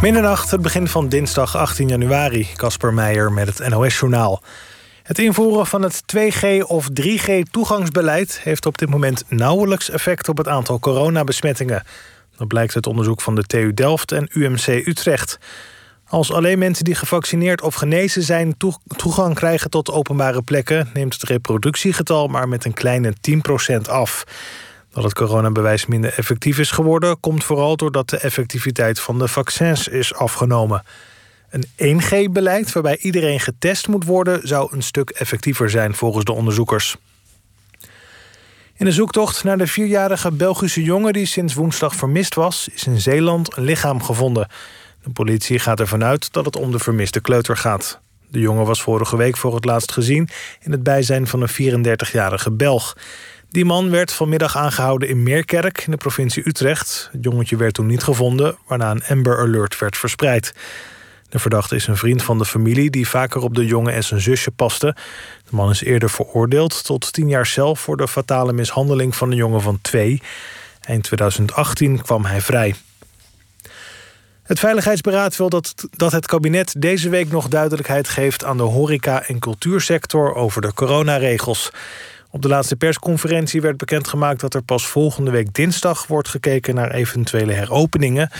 Middernacht, het begin van dinsdag 18 januari. Casper Meijer met het NOS-journaal. Het invoeren van het 2G of 3G toegangsbeleid heeft op dit moment nauwelijks effect op het aantal coronabesmettingen. Dat blijkt uit onderzoek van de TU Delft en UMC Utrecht. Als alleen mensen die gevaccineerd of genezen zijn toegang krijgen tot openbare plekken, neemt het reproductiegetal maar met een kleine 10% af. Dat het coronabewijs minder effectief is geworden, komt vooral doordat de effectiviteit van de vaccins is afgenomen. Een 1G-beleid waarbij iedereen getest moet worden, zou een stuk effectiever zijn volgens de onderzoekers. In de zoektocht naar de vierjarige Belgische jongen die sinds woensdag vermist was, is in Zeeland een lichaam gevonden. De politie gaat ervan uit dat het om de vermiste kleuter gaat. De jongen was vorige week voor het laatst gezien in het bijzijn van een 34-jarige Belg. Die man werd vanmiddag aangehouden in Meerkerk in de provincie Utrecht. Het jongetje werd toen niet gevonden, waarna een Amber Alert werd verspreid. De verdachte is een vriend van de familie die vaker op de jongen en zijn zusje paste. De man is eerder veroordeeld tot tien jaar cel voor de fatale mishandeling van een jongen van twee. Eind 2018 kwam hij vrij. Het Veiligheidsberaad wil dat, dat het kabinet deze week nog duidelijkheid geeft aan de horeca- en cultuursector over de coronaregels. Op de laatste persconferentie werd bekendgemaakt dat er pas volgende week dinsdag wordt gekeken naar eventuele heropeningen.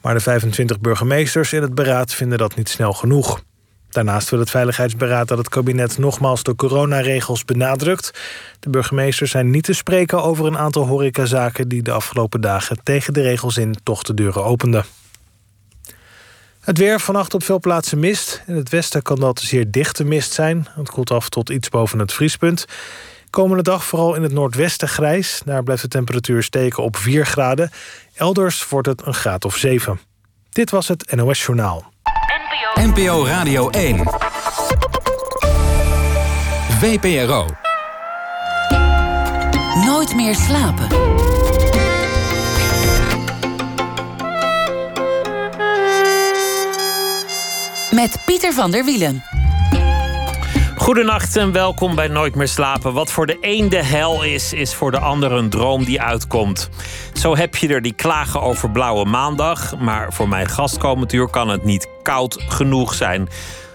Maar de 25 burgemeesters in het beraad vinden dat niet snel genoeg. Daarnaast wil het Veiligheidsberaad dat het kabinet nogmaals de coronaregels benadrukt. De burgemeesters zijn niet te spreken over een aantal horecazaken die de afgelopen dagen tegen de regels in toch de deuren openden. Het weer vannacht op veel plaatsen mist. In het westen kan dat zeer dichte mist zijn. Het koelt af tot iets boven het vriespunt. Komende dag vooral in het noordwesten grijs. Daar blijft de temperatuur steken op 4 graden. Elders wordt het een graad of 7. Dit was het NOS Journaal. NPO Radio 1. VPRO. Nooit meer slapen. Met Pieter van der Wielen. Goedenacht en welkom bij Nooit meer slapen. Wat voor de een de hel is, is voor de ander een droom die uitkomt. Zo heb je er die klagen over blauwe maandag, maar voor mijn gastkomentuur kan het niet koud genoeg zijn.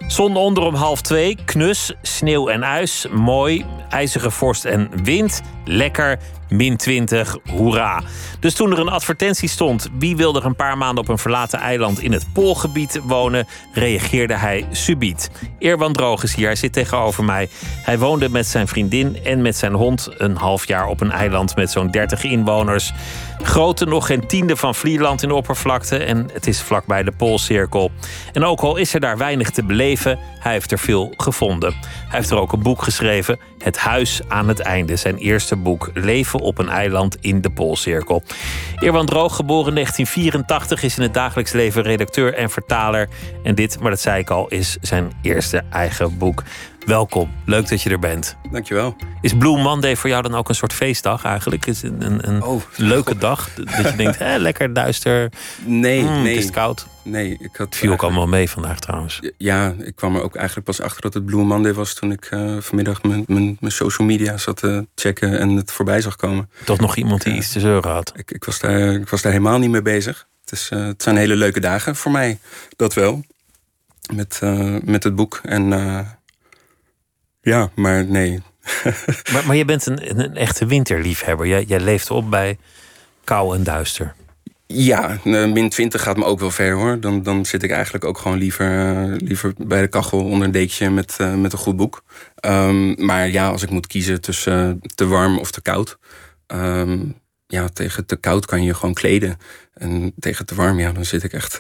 Zon onder om half twee, knus, sneeuw en ijs, mooi, ijzige vorst en wind, lekker, min 20, hoera. Dus toen er een advertentie stond... wie wil er een paar maanden op een verlaten eiland in het Poolgebied wonen... reageerde hij subiet. Eerwan Droog is hier, hij zit tegenover mij. Hij woonde met zijn vriendin en met zijn hond... een half jaar op een eiland met zo'n 30 inwoners. Grootte nog geen tiende van Vlieland in de oppervlakte... en het is vlakbij de Poolcirkel. En ook al is er daar weinig te beleven... hij heeft er veel gevonden. Hij heeft er ook een boek geschreven... Het Huis aan het Einde, zijn eerste boek... Leven op een eiland in de Poolcirkel. Eerwan Droog, geboren in 1984, is in het dagelijks leven redacteur en vertaler. En dit, maar dat zei ik al, is zijn eerste eigen boek. Welkom, leuk dat je er bent. Dankjewel. Is Blue Monday voor jou dan ook een soort feestdag eigenlijk? Is het een, een oh, leuke dag? Dat je denkt, hè, lekker duister. Nee, mm, nee. Het is koud. Nee, ik had. Viel ook allemaal mee vandaag trouwens. Ja, ik kwam er ook eigenlijk pas achter dat het Blue Monday was toen ik uh, vanmiddag mijn, mijn, mijn, social media zat te checken en het voorbij zag komen. Toch nog iemand die iets te zeuren had? Ik, ik, was daar, ik was daar helemaal niet mee bezig. Het, is, uh, het zijn hele leuke dagen voor mij, dat wel. Met, uh, met het boek en ja, maar nee. maar, maar je bent een, een echte winterliefhebber. Jij, jij leeft op bij kou en duister. Ja, min 20 gaat me ook wel ver hoor. Dan, dan zit ik eigenlijk ook gewoon liever, uh, liever bij de kachel onder een dekje met, uh, met een goed boek. Um, maar ja, als ik moet kiezen tussen uh, te warm of te koud. Um, ja, tegen te koud kan je gewoon kleden. En tegen te warm, ja, dan zit ik echt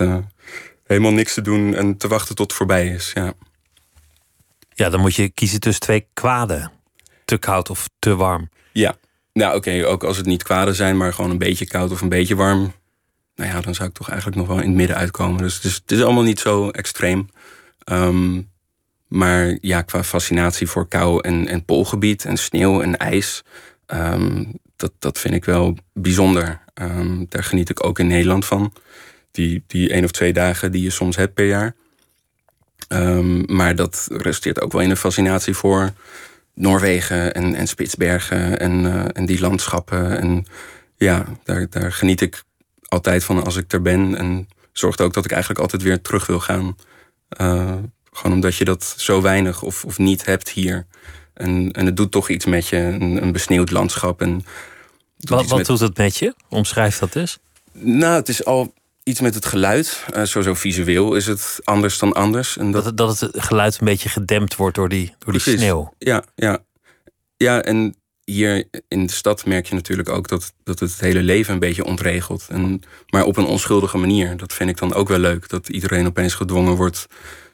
helemaal niks te doen en te wachten tot het voorbij is. Ja. Ja, dan moet je kiezen tussen twee kwaden. Te koud of te warm. Ja, nou oké, ook als het niet kwaden zijn, maar gewoon een beetje koud of een beetje warm. Nou ja, dan zou ik toch eigenlijk nog wel in het midden uitkomen. Dus het is, het is allemaal niet zo extreem. Um, maar ja, qua fascinatie voor kou en, en poolgebied en sneeuw en ijs. Um, dat, dat vind ik wel bijzonder. Um, daar geniet ik ook in Nederland van. Die, die één of twee dagen die je soms hebt per jaar. Um, maar dat resulteert ook wel in een fascinatie voor Noorwegen en, en Spitsbergen en, uh, en die landschappen. En ja, daar, daar geniet ik altijd van als ik er ben. En zorgt ook dat ik eigenlijk altijd weer terug wil gaan. Uh, gewoon omdat je dat zo weinig of, of niet hebt hier. En, en het doet toch iets met je, een, een besneeuwd landschap. En wat wat doet het met je? Omschrijf dat eens. Nou, het is al iets met het geluid. Uh, sowieso visueel is het anders dan anders. En dat... Dat, dat het geluid een beetje gedempt wordt door die, door die sneeuw. Ja, ja. ja, en hier in de stad merk je natuurlijk ook dat, dat het, het hele leven een beetje ontregelt. En, maar op een onschuldige manier. Dat vind ik dan ook wel leuk. Dat iedereen opeens gedwongen wordt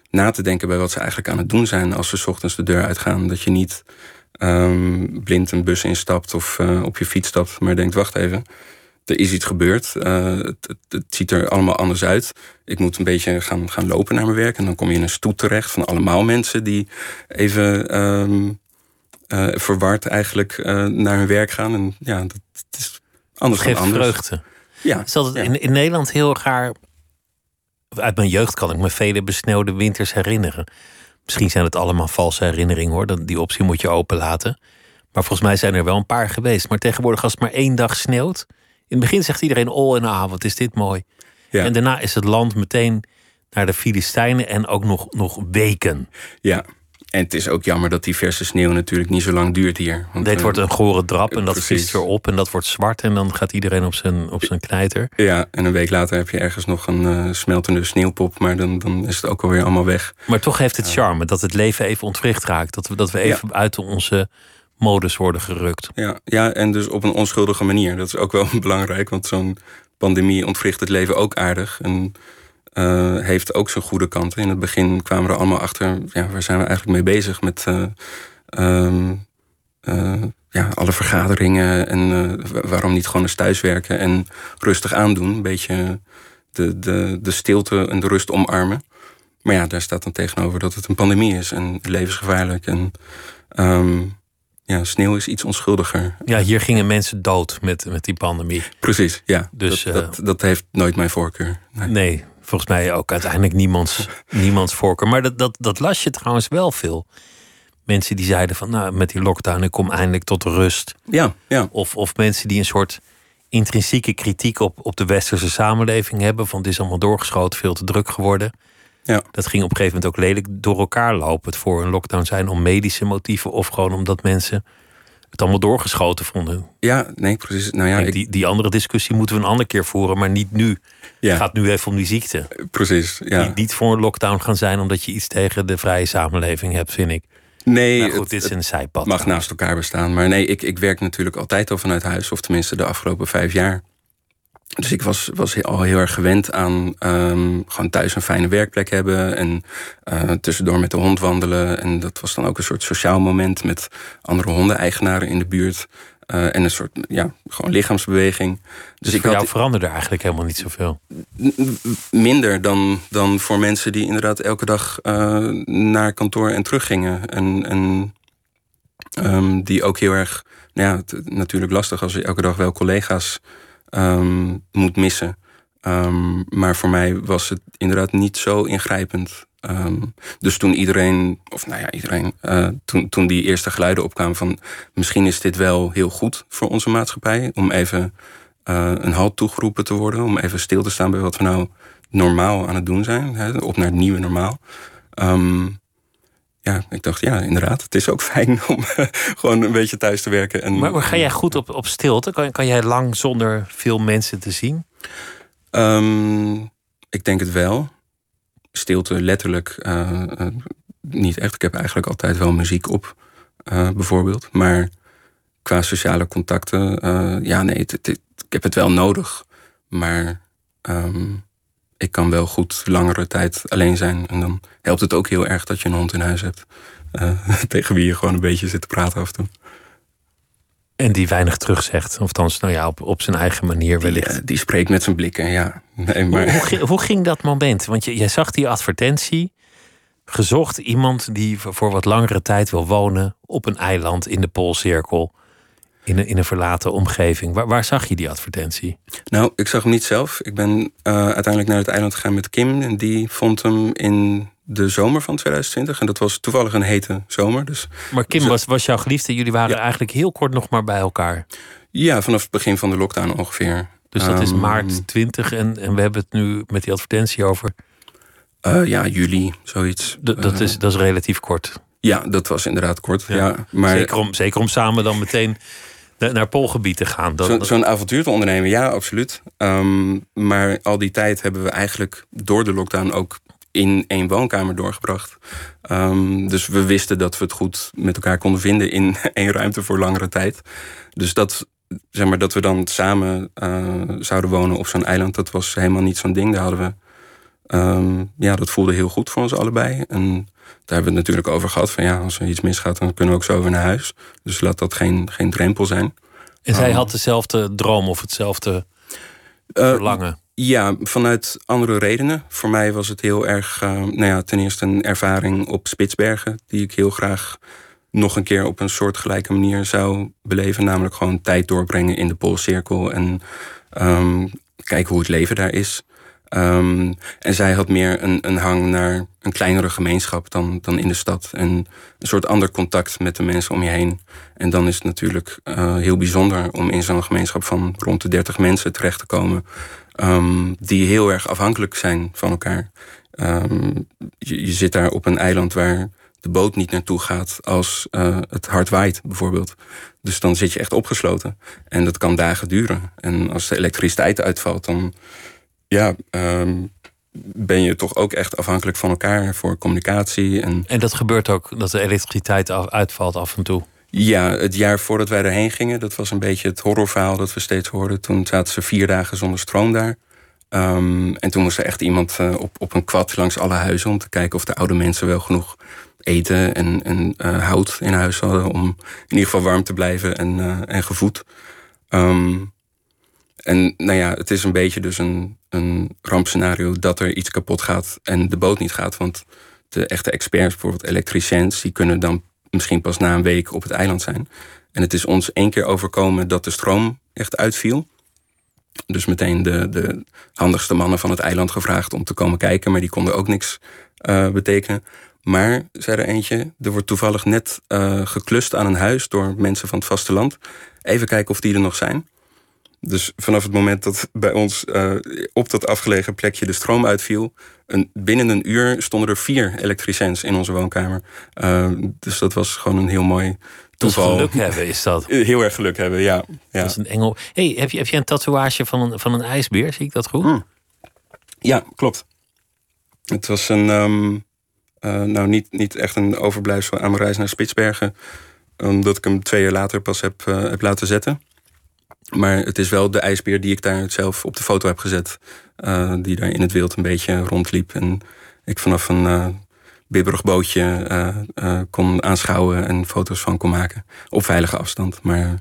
na te denken bij wat ze eigenlijk aan het doen zijn als ze ochtends de deur uitgaan. Dat je niet um, blind een bus instapt of uh, op je fiets stapt, maar denkt: wacht even, er is iets gebeurd. Uh, het, het, het, ziet er allemaal anders uit. Ik moet een beetje gaan, gaan lopen naar mijn werk. En dan kom je in een stoet terecht van allemaal mensen die even um, uh, verward eigenlijk naar hun werk gaan. En ja, dat, is anders Geeft dan anders. vreugde. Ja, is dat in, in Nederland heel raar uit mijn jeugd kan ik me vele besneeuwde winters herinneren. Misschien zijn het allemaal valse herinneringen hoor. Die optie moet je openlaten. Maar volgens mij zijn er wel een paar geweest. Maar tegenwoordig, als het maar één dag sneeuwt. In het begin zegt iedereen: Oh, en ah, wat is dit mooi. Ja. En daarna is het land meteen naar de Filistijnen en ook nog, nog weken. Ja, en het is ook jammer dat die verse sneeuw natuurlijk niet zo lang duurt hier. Want, Dit wordt een gore drap en dat vriest weer op en dat wordt zwart en dan gaat iedereen op zijn, op zijn knijter. Ja, en een week later heb je ergens nog een uh, smeltende sneeuwpop, maar dan, dan is het ook alweer allemaal weg. Maar toch heeft het charme dat het leven even ontwricht raakt. Dat we, dat we even uit onze modus worden gerukt. Ja, ja, en dus op een onschuldige manier. Dat is ook wel belangrijk, want zo'n pandemie ontwricht het leven ook aardig. En uh, heeft ook zijn goede kanten. In het begin kwamen we er allemaal achter, ja, waar zijn we eigenlijk mee bezig met uh, um, uh, ja, alle vergaderingen en waarom niet gewoon eens thuiswerken en rustig aandoen. Een beetje de, de, de stilte en de rust omarmen. Maar ja, daar staat dan tegenover dat het een pandemie is en levensgevaarlijk. En um, ja, sneeuw is iets onschuldiger. Ja, hier gingen mensen dood met, met die pandemie. Precies, ja. Dus, dat, dat, dat heeft nooit mijn voorkeur. Nee. nee volgens mij ook uiteindelijk niemands, niemands voorkeur. Maar dat, dat, dat las je trouwens wel veel. Mensen die zeiden van, nou, met die lockdown, ik kom eindelijk tot rust. Ja, ja. Of, of mensen die een soort intrinsieke kritiek op, op de westerse samenleving hebben. Van, het is allemaal doorgeschoten, veel te druk geworden. Ja. Dat ging op een gegeven moment ook lelijk door elkaar lopen. Het voor een lockdown zijn om medische motieven of gewoon omdat mensen het allemaal doorgeschoten vonden. Ja, nee, precies. Nou ja, ik... die, die andere discussie moeten we een andere keer voeren, maar niet nu. Ja. Het gaat nu even om die ziekte. Precies, ja. Niet, niet voor een lockdown gaan zijn omdat je iets tegen de vrije samenleving hebt, vind ik. Nee, goed, dit is een zijpad. mag naast elkaar bestaan. Maar nee, ik, ik werk natuurlijk altijd al vanuit huis, of tenminste de afgelopen vijf jaar. Dus ik was, was al heel erg gewend aan um, gewoon thuis een fijne werkplek hebben. En uh, tussendoor met de hond wandelen. En dat was dan ook een soort sociaal moment met andere hondeneigenaren in de buurt. Uh, en een soort ja, gewoon lichaamsbeweging. Dus, dus ik voor jou veranderde eigenlijk helemaal niet zoveel? Minder dan, dan voor mensen die inderdaad elke dag uh, naar kantoor en teruggingen. En, en um, die ook heel erg, nou ja, natuurlijk lastig als je elke dag wel collega's um, moet missen. Um, maar voor mij was het inderdaad niet zo ingrijpend. Um, dus toen iedereen, of nou ja, iedereen, uh, toen, toen die eerste geluiden opkwamen van misschien is dit wel heel goed voor onze maatschappij om even uh, een halt toegeroepen te worden, om even stil te staan bij wat we nou normaal aan het doen zijn, hè, op naar het nieuwe normaal. Ja, ik dacht, ja, inderdaad, het is ook fijn om gewoon een beetje thuis te werken. En, maar, ga jij goed op, op stilte? Kan, kan jij lang zonder veel mensen te zien? Um, ik denk het wel. Stilte letterlijk uh, uh, niet echt. Ik heb eigenlijk altijd wel muziek op, uh, bijvoorbeeld. Maar qua sociale contacten, ja, nee, ik heb het wel nodig. Maar um, ik kan wel goed langere tijd alleen zijn. En dan helpt het ook heel erg dat je een hond in huis hebt. Uh, tegen wie je gewoon een beetje zit te praten af en toe. En die weinig terugzegt. Of dan, nou ja, op, op zijn eigen manier wellicht. Die, uh, die spreekt met zijn blikken, ja. Nee, maar... hoe, hoe, hoe, ging dat moment? Want je, jij zag die advertentie. Gezocht iemand die voor wat langere tijd wil wonen op een eiland in de Poolcirkel in een, in een verlaten omgeving. Waar, waar zag je die advertentie? Nou, ik zag hem niet zelf. Ik ben uh, uiteindelijk naar het eiland gegaan met Kim. En die vond hem in de zomer van 2020. En dat was toevallig een hete zomer. Dus, maar Kim was, was jouw geliefde. Jullie waren eigenlijk heel kort nog maar bij elkaar. Ja, vanaf het begin van de lockdown ongeveer. Dus dat is Ehm, maart 20 en, en we hebben het nu met die advertentie over. Eh, ja, juli, zoiets. D- dat, Eh, is, dat is relatief kort. Ja, dat was inderdaad kort. Ja. Ja. maar zeker, om, zeker om samen dan meteen naar Poolgebied te gaan. Dat, zo- zo'n avontuur te ondernemen, ja, absoluut. Ehm, maar al die tijd hebben we eigenlijk door de lockdown ook in één woonkamer doorgebracht. Ehm, dus we wisten dat we het goed met elkaar konden vinden in één ruimte voor langere tijd. Dus dat, zeg maar, dat we dan samen eh, zouden wonen op zo'n eiland, dat was helemaal niet zo'n ding. Daar hadden we. ehm, ja, dat voelde heel goed voor ons allebei. En daar hebben we het natuurlijk over gehad. Van ja, als er iets misgaat, dan kunnen we ook zo weer naar huis. Dus laat dat geen, geen drempel zijn. en zij Oh. had dezelfde droom of hetzelfde Eh, verlangen. Ja, vanuit andere redenen. Voor mij was het heel erg, eh, nou ja, ten eerste een ervaring op Spitsbergen, die ik heel graag nog een keer op een soortgelijke manier zou beleven. Namelijk gewoon tijd doorbrengen in de Poolcirkel en ehm, kijken hoe het leven daar is. Ehm, en zij had meer een, een hang naar een kleinere gemeenschap dan, dan in de stad. En een soort ander contact met de mensen om je heen. En dan is het natuurlijk eh, heel bijzonder om in zo'n gemeenschap van rond de 30 mensen terecht te komen. ehm, die heel erg afhankelijk zijn van elkaar. Ehm, je, je zit daar op een eiland waar de boot niet naartoe gaat als eh, het hard waait, bijvoorbeeld. Dus dan zit je echt opgesloten. En dat kan dagen duren. En als de elektriciteit uitvalt, dan ja, ehm, ben je toch ook echt afhankelijk van elkaar voor communicatie. En En dat gebeurt ook, dat de elektriciteit af- uitvalt af en toe. ja, het jaar voordat wij erheen gingen, dat was een beetje het horrorverhaal dat we steeds hoorden. Toen zaten ze vier dagen zonder stroom daar. Ehm, en toen moest er echt iemand eh, op, op een kwad langs alle huizen om te kijken of de oude mensen wel genoeg eten en, en eh, hout in huis hadden om in ieder geval warm te blijven en, eh, en gevoed. Ehm, en nou ja, het is een beetje dus een, een rampscenario dat er iets kapot gaat en de boot niet gaat. Want de echte experts, bijvoorbeeld elektriciëns, die kunnen dan misschien pas na een week op het eiland zijn. En het is ons één keer overkomen dat de stroom echt uitviel. Dus meteen de, de handigste mannen van het eiland gevraagd om te komen kijken, maar die konden ook niks eh, betekenen. Maar, zei er eentje, er wordt toevallig net eh, geklust aan een huis door mensen van het vasteland. Even kijken of die er nog zijn. Dus vanaf het moment dat bij ons eh, op dat afgelegen plekje de stroom uitviel, een, binnen een uur stonden er vier elektriciëns in onze woonkamer. Eh, dus dat was gewoon een heel mooi Dus toeval. geluk hebben is dat. Heel erg geluk hebben, ja. ja. Dat is een engel. Hey, heb, je, heb je een tatoeage van een, van een ijsbeer? Zie ik dat goed? Mm. Ja, klopt. Het was een, ehm, eh, nou niet, niet echt een overblijfsel aan mijn reis naar Spitsbergen. Omdat ik hem twee jaar later pas heb, heb laten zetten. Maar het is wel de ijsbeer die ik daar zelf op de foto heb gezet. eh, die daar in het wild een beetje rondliep. En ik vanaf een eh, bibberig bootje eh, kon aanschouwen en foto's van kon maken. Op veilige afstand. Maar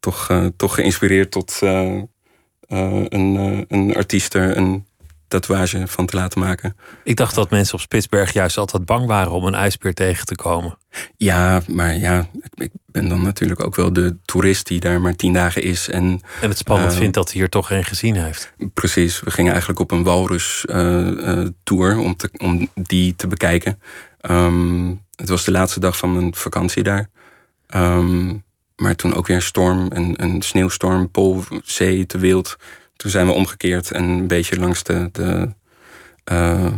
toch, toch geïnspireerd tot een, een artiest een tatoeage van te laten maken. Ik dacht dat mensen op Spitsberg juist altijd bang waren om een ijsbeer tegen te komen. Ja, maar ja, ik, ben dan natuurlijk ook wel de toerist die daar maar tien dagen is. En En het spannend Eh, vindt dat hij hier toch geen gezien heeft. precies, we gingen eigenlijk op een walrus-tour om, te- om die te bekijken. Ehm, het was de laatste dag van mijn vakantie daar. Ehm, maar toen ook weer storm, een, een sneeuwstorm, Poolzee te wild. Toen zijn we omgekeerd en een beetje langs de, de, eh,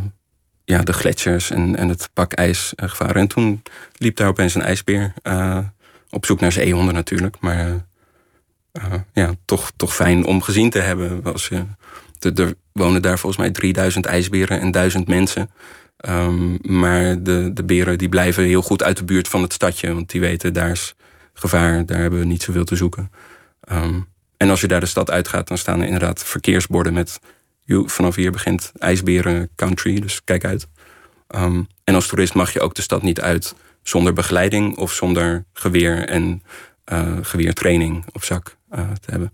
ja, de gletsjers en, en het pak ijs eh, gevaren. En toen liep daar opeens een ijsbeer. eh, op zoek naar zeehonden natuurlijk. Maar ja, toch, toch fijn om gezien te hebben. De- er wonen daar volgens mij 3000 ijsberen en 1000 mensen. Ehm, maar de, de beren die blijven heel goed uit de buurt van het stadje. Want die weten, daar is gevaar, daar hebben we niet zoveel te zoeken. Ehm, en als je daar de stad uitgaat, dan staan er inderdaad verkeersborden met... "Joe, vanaf hier begint ijsberen country, dus kijk uit. Ehm, en als toerist mag je ook de stad niet uit zonder begeleiding... of zonder geweer en eh, geweertraining op zak eh, te hebben.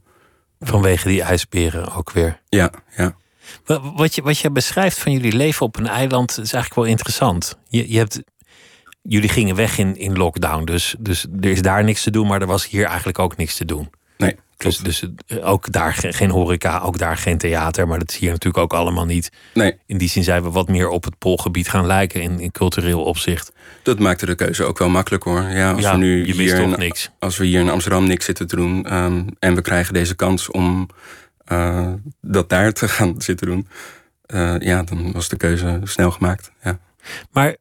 Vanwege die ijsberen ook weer. Ja, ja. Wa- Wat je, wat je beschrijft van jullie leven op een eiland is eigenlijk wel interessant. Je, je hebt, jullie gingen weg in, in lockdown, dus, dus er is daar niks te doen, maar er was hier eigenlijk ook niks te doen. Nee, klopt. dus eh, ook daar ge- geen horeca, ook daar geen theater, maar dat is hier natuurlijk ook allemaal niet. Nee, In die zin zijn we wat meer op het Poolgebied gaan lijken in, in cultureel opzicht. dat maakte de keuze ook wel makkelijk hoor. Ja, als ja, we nu je wist hier toch in, niks. als we hier in Amsterdam niks zitten te doen... ehm, en we krijgen deze kans om dat daar te gaan zitten doen. ja, dan was de keuze snel gemaakt. Ja. Maar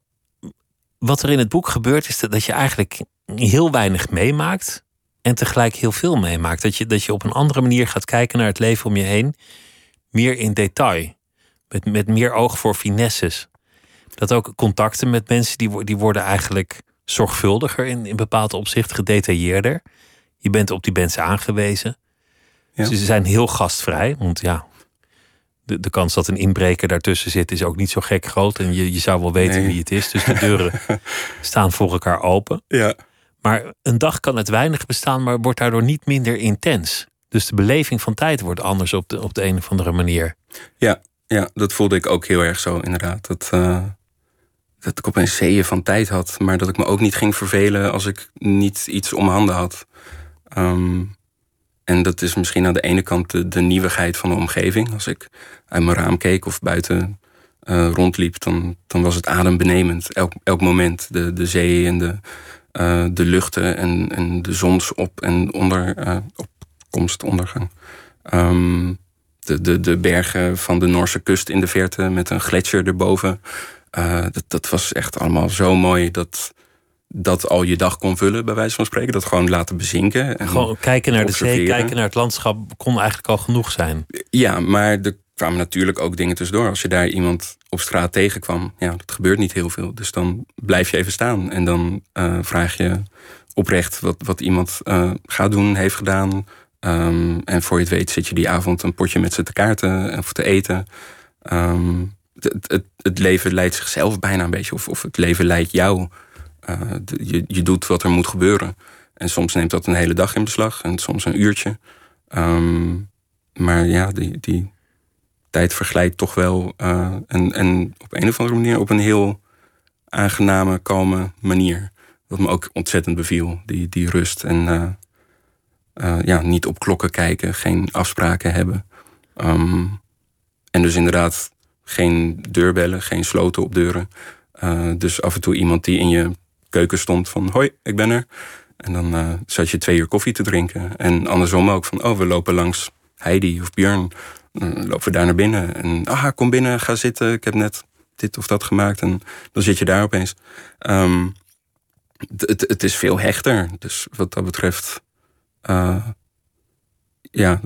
wat er in het boek gebeurt, is dat je eigenlijk heel weinig meemaakt en tegelijk heel veel meemaakt. Dat je, dat je op een andere manier gaat kijken naar het leven om je heen, meer in detail, met, met meer oog voor finesses. Dat ook contacten met mensen, die, die worden eigenlijk zorgvuldiger in, in bepaalde opzichten, gedetailleerder. Je bent op die mensen aangewezen. Ja. Ze zijn heel gastvrij, want ja, de, de kans dat een inbreker daartussen zit is ook niet zo gek groot. En je, je zou wel weten wie het is. Dus de deuren staan voor elkaar open. Ja. Maar een dag kan het weinig bestaan, maar wordt daardoor niet minder intens. Dus de beleving van tijd wordt anders op de, op de een of andere manier. Ja, ja, dat voelde ik ook heel erg zo, inderdaad. Dat, uh, dat ik opeens zeeën van tijd had, maar dat ik me ook niet ging vervelen als ik niet iets om handen had. Ehm, en dat is misschien aan de ene kant de, nieuwigheid van de omgeving. Als ik uit mijn raam keek of buiten uh, rondliep, dan, dan was het adembenemend. Elk, elk moment. De, de zee en de, uh, de luchten en, en de zonsop- en onder, uh, opkomst, ondergang. Um, de, de, de bergen van de Noorse kust in de verte met een gletsjer erboven. dat, dat was echt allemaal zo mooi dat dat al je dag kon vullen, bij wijze van spreken. Dat gewoon laten bezinken. En gewoon kijken naar de zee, kijken naar het landschap kon eigenlijk al genoeg zijn. Ja, maar er kwamen natuurlijk ook dingen tussendoor. Als je daar iemand op straat tegenkwam, ja, dat gebeurt niet heel veel. Dus dan blijf je even staan en dan uh, vraag je oprecht wat, wat iemand uh, gaat doen, heeft gedaan. Um, en voor je het weet zit je die avond een potje met ze te kaarten of te eten. Um, het, het, het, leven leidt zichzelf bijna een beetje, of, of het leven leidt jou. Uh, je, je doet wat er moet gebeuren. En soms neemt dat een hele dag in beslag en soms een uurtje. Um, maar ja, die, die tijd verglijdt toch wel. Uh, en, op een of andere manier op een heel aangename, kalme manier. Wat me ook ontzettend beviel, die, die rust. En uh, ja, niet op klokken kijken, geen afspraken hebben. Um, en dus inderdaad geen deurbellen, geen sloten op deuren. dus af en toe iemand die in je keuken stond van hoi, ik ben er. En dan zat je twee uur koffie te drinken. En andersom ook van oh, we lopen langs Heidi of Björn. Dan lopen we daar naar binnen. En ah, kom binnen, ga zitten. Ik heb net dit of dat gemaakt. En dan zit je daar opeens. Um, het, het is veel hechter. Dus wat dat betreft. Uh, ja,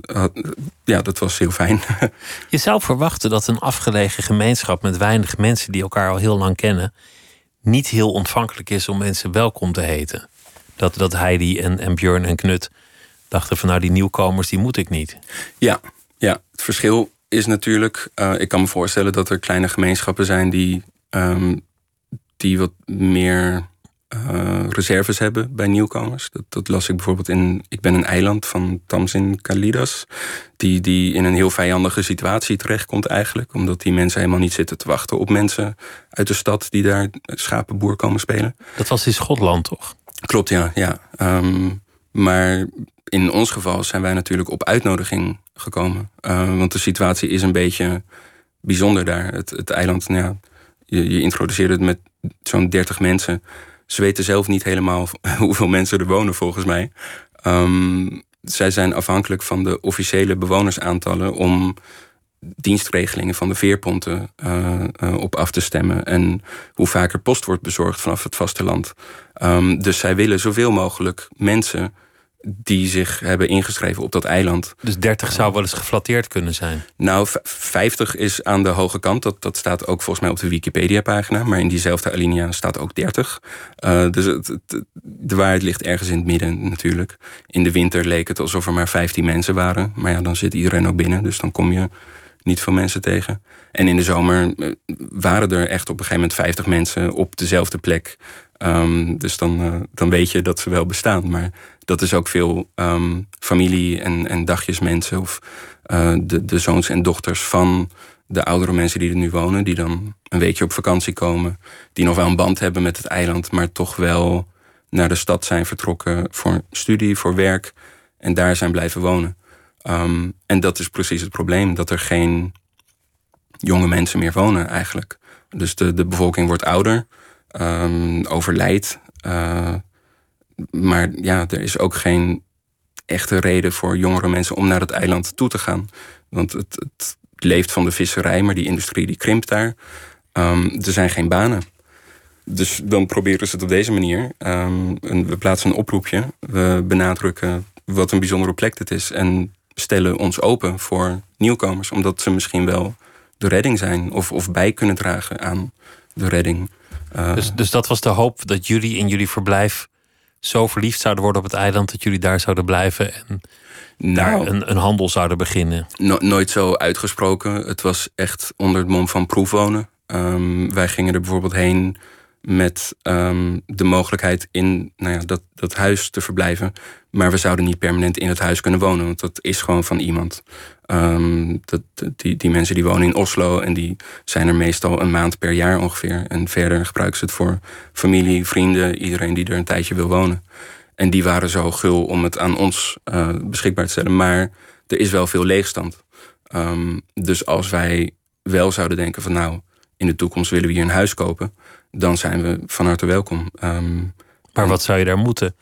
ja, dat was heel fijn. Je zou verwachten dat een afgelegen gemeenschap met weinig mensen die elkaar al heel lang kennen, niet heel ontvankelijk is om mensen welkom te heten. Dat, dat Heidi en, en Björn en Knut dachten van nou die nieuwkomers die moet ik niet. Ja, ja. Het verschil is natuurlijk, uh, ik kan me voorstellen dat er kleine gemeenschappen zijn die, um, die wat meer uh, reserves hebben bij nieuwkomers. Dat, dat, las ik bijvoorbeeld in Ik ben een eiland van Tamsin Kalidas. Die, die in een heel vijandige situatie terechtkomt eigenlijk. Omdat die mensen helemaal niet zitten te wachten op mensen uit de stad die daar schapenboer komen spelen. Dat was in Schotland toch? Klopt, ja. ja. Um, maar in ons geval zijn wij natuurlijk op uitnodiging gekomen. Uh, want de situatie is een beetje bijzonder daar. Het, het eiland, nou ja, je, introduceerde het met zo'n 30 mensen. Ze weten zelf niet helemaal hoeveel mensen er wonen, volgens mij. Um, zij zijn afhankelijk van de officiële bewonersaantallen om dienstregelingen van de veerponten uh, uh, op af te stemmen. En hoe vaker post wordt bezorgd vanaf het vasteland. Um, dus zij willen zoveel mogelijk mensen die zich hebben ingeschreven op dat eiland. Dus 30 zou wel eens geflatteerd kunnen zijn? Nou, 50 is aan de hoge kant. Dat, dat staat ook volgens mij op de Wikipedia-pagina. Maar in diezelfde alinea staat ook 30. Uh, dus het, de waarheid ligt ergens in het midden natuurlijk. In de winter leek het alsof er maar 15 mensen waren. Maar ja, dan zit iedereen ook binnen. Dus dan kom je niet veel mensen tegen. En in de zomer eh, waren er echt op een gegeven moment 50 mensen op dezelfde plek. Um, dus dan, uh, dan weet je dat ze wel bestaan. Maar dat is ook veel um, familie en, en dagjesmensen of uh, de, de zoons en dochters van de oudere mensen die er nu wonen, die dan een weekje op vakantie komen, die nog wel een band hebben met het eiland, maar toch wel naar de stad zijn vertrokken voor studie, voor werk en daar zijn blijven wonen. Um, en dat is precies het probleem, dat er geen jonge mensen meer wonen eigenlijk. Dus de, de bevolking wordt ouder, um, overlijdt. Uh, maar ja, er is ook geen echte reden voor jongere mensen om naar het eiland toe te gaan. Want het, leeft van de visserij, maar die industrie die krimpt daar. Ehm, er zijn geen banen. Dus dan proberen ze het op deze manier. Um, we plaatsen een oproepje. We benadrukken wat een bijzondere plek dit is. En stellen ons open voor nieuwkomers. Omdat ze misschien wel de redding zijn. Of, of bij kunnen dragen aan de redding. Uh, dus, dus dat was de hoop dat jullie in jullie verblijf zo verliefd zouden worden op het eiland. Dat jullie daar zouden blijven. En daar nou. een, een, handel zouden beginnen. nooit zo uitgesproken. Het was echt onder het mom van proefwonen. Um, wij gingen er bijvoorbeeld heen met um, de mogelijkheid in nou ja, dat, dat huis te verblijven. Maar we zouden niet permanent in het huis kunnen wonen, want dat is gewoon van iemand. Um, dat, die, die mensen die wonen in Oslo en die zijn er meestal een maand per jaar ongeveer. En verder gebruiken ze het voor familie, vrienden, iedereen die er een tijdje wil wonen. En die waren zo gul om het aan ons uh, beschikbaar te stellen. Maar er is wel veel leegstand. Um, dus als wij wel zouden denken van nou, in de toekomst willen we hier een huis kopen dan zijn we van harte welkom. Um, maar wat zou je daar moeten?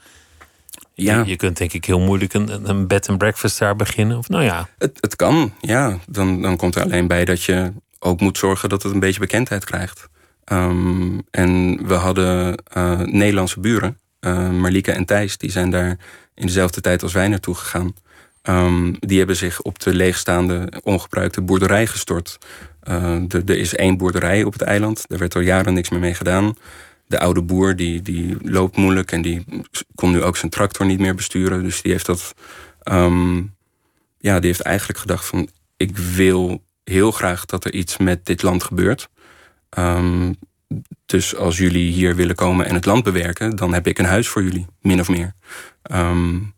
Ja. Je, je kunt denk ik heel moeilijk een, een bed and breakfast daar beginnen. Of nou ja. Het, het kan, ja. Dan, dan komt er alleen bij dat je ook moet zorgen dat het een beetje bekendheid krijgt. Um, en we hadden uh, Nederlandse buren, uh, Marlieke en Thijs, die zijn daar in dezelfde tijd als wij naartoe gegaan. Um, die hebben zich op de leegstaande, ongebruikte boerderij gestort. Uh, er is één boerderij op het eiland. Daar werd al jaren niks meer mee gedaan. De oude boer die, die loopt moeilijk en die kon nu ook zijn tractor niet meer besturen. Dus die heeft dat. Um, ja, die heeft eigenlijk gedacht van ik wil heel graag dat er iets met dit land gebeurt. Um, dus als jullie hier willen komen en het land bewerken, dan heb ik een huis voor jullie, min of meer. Um,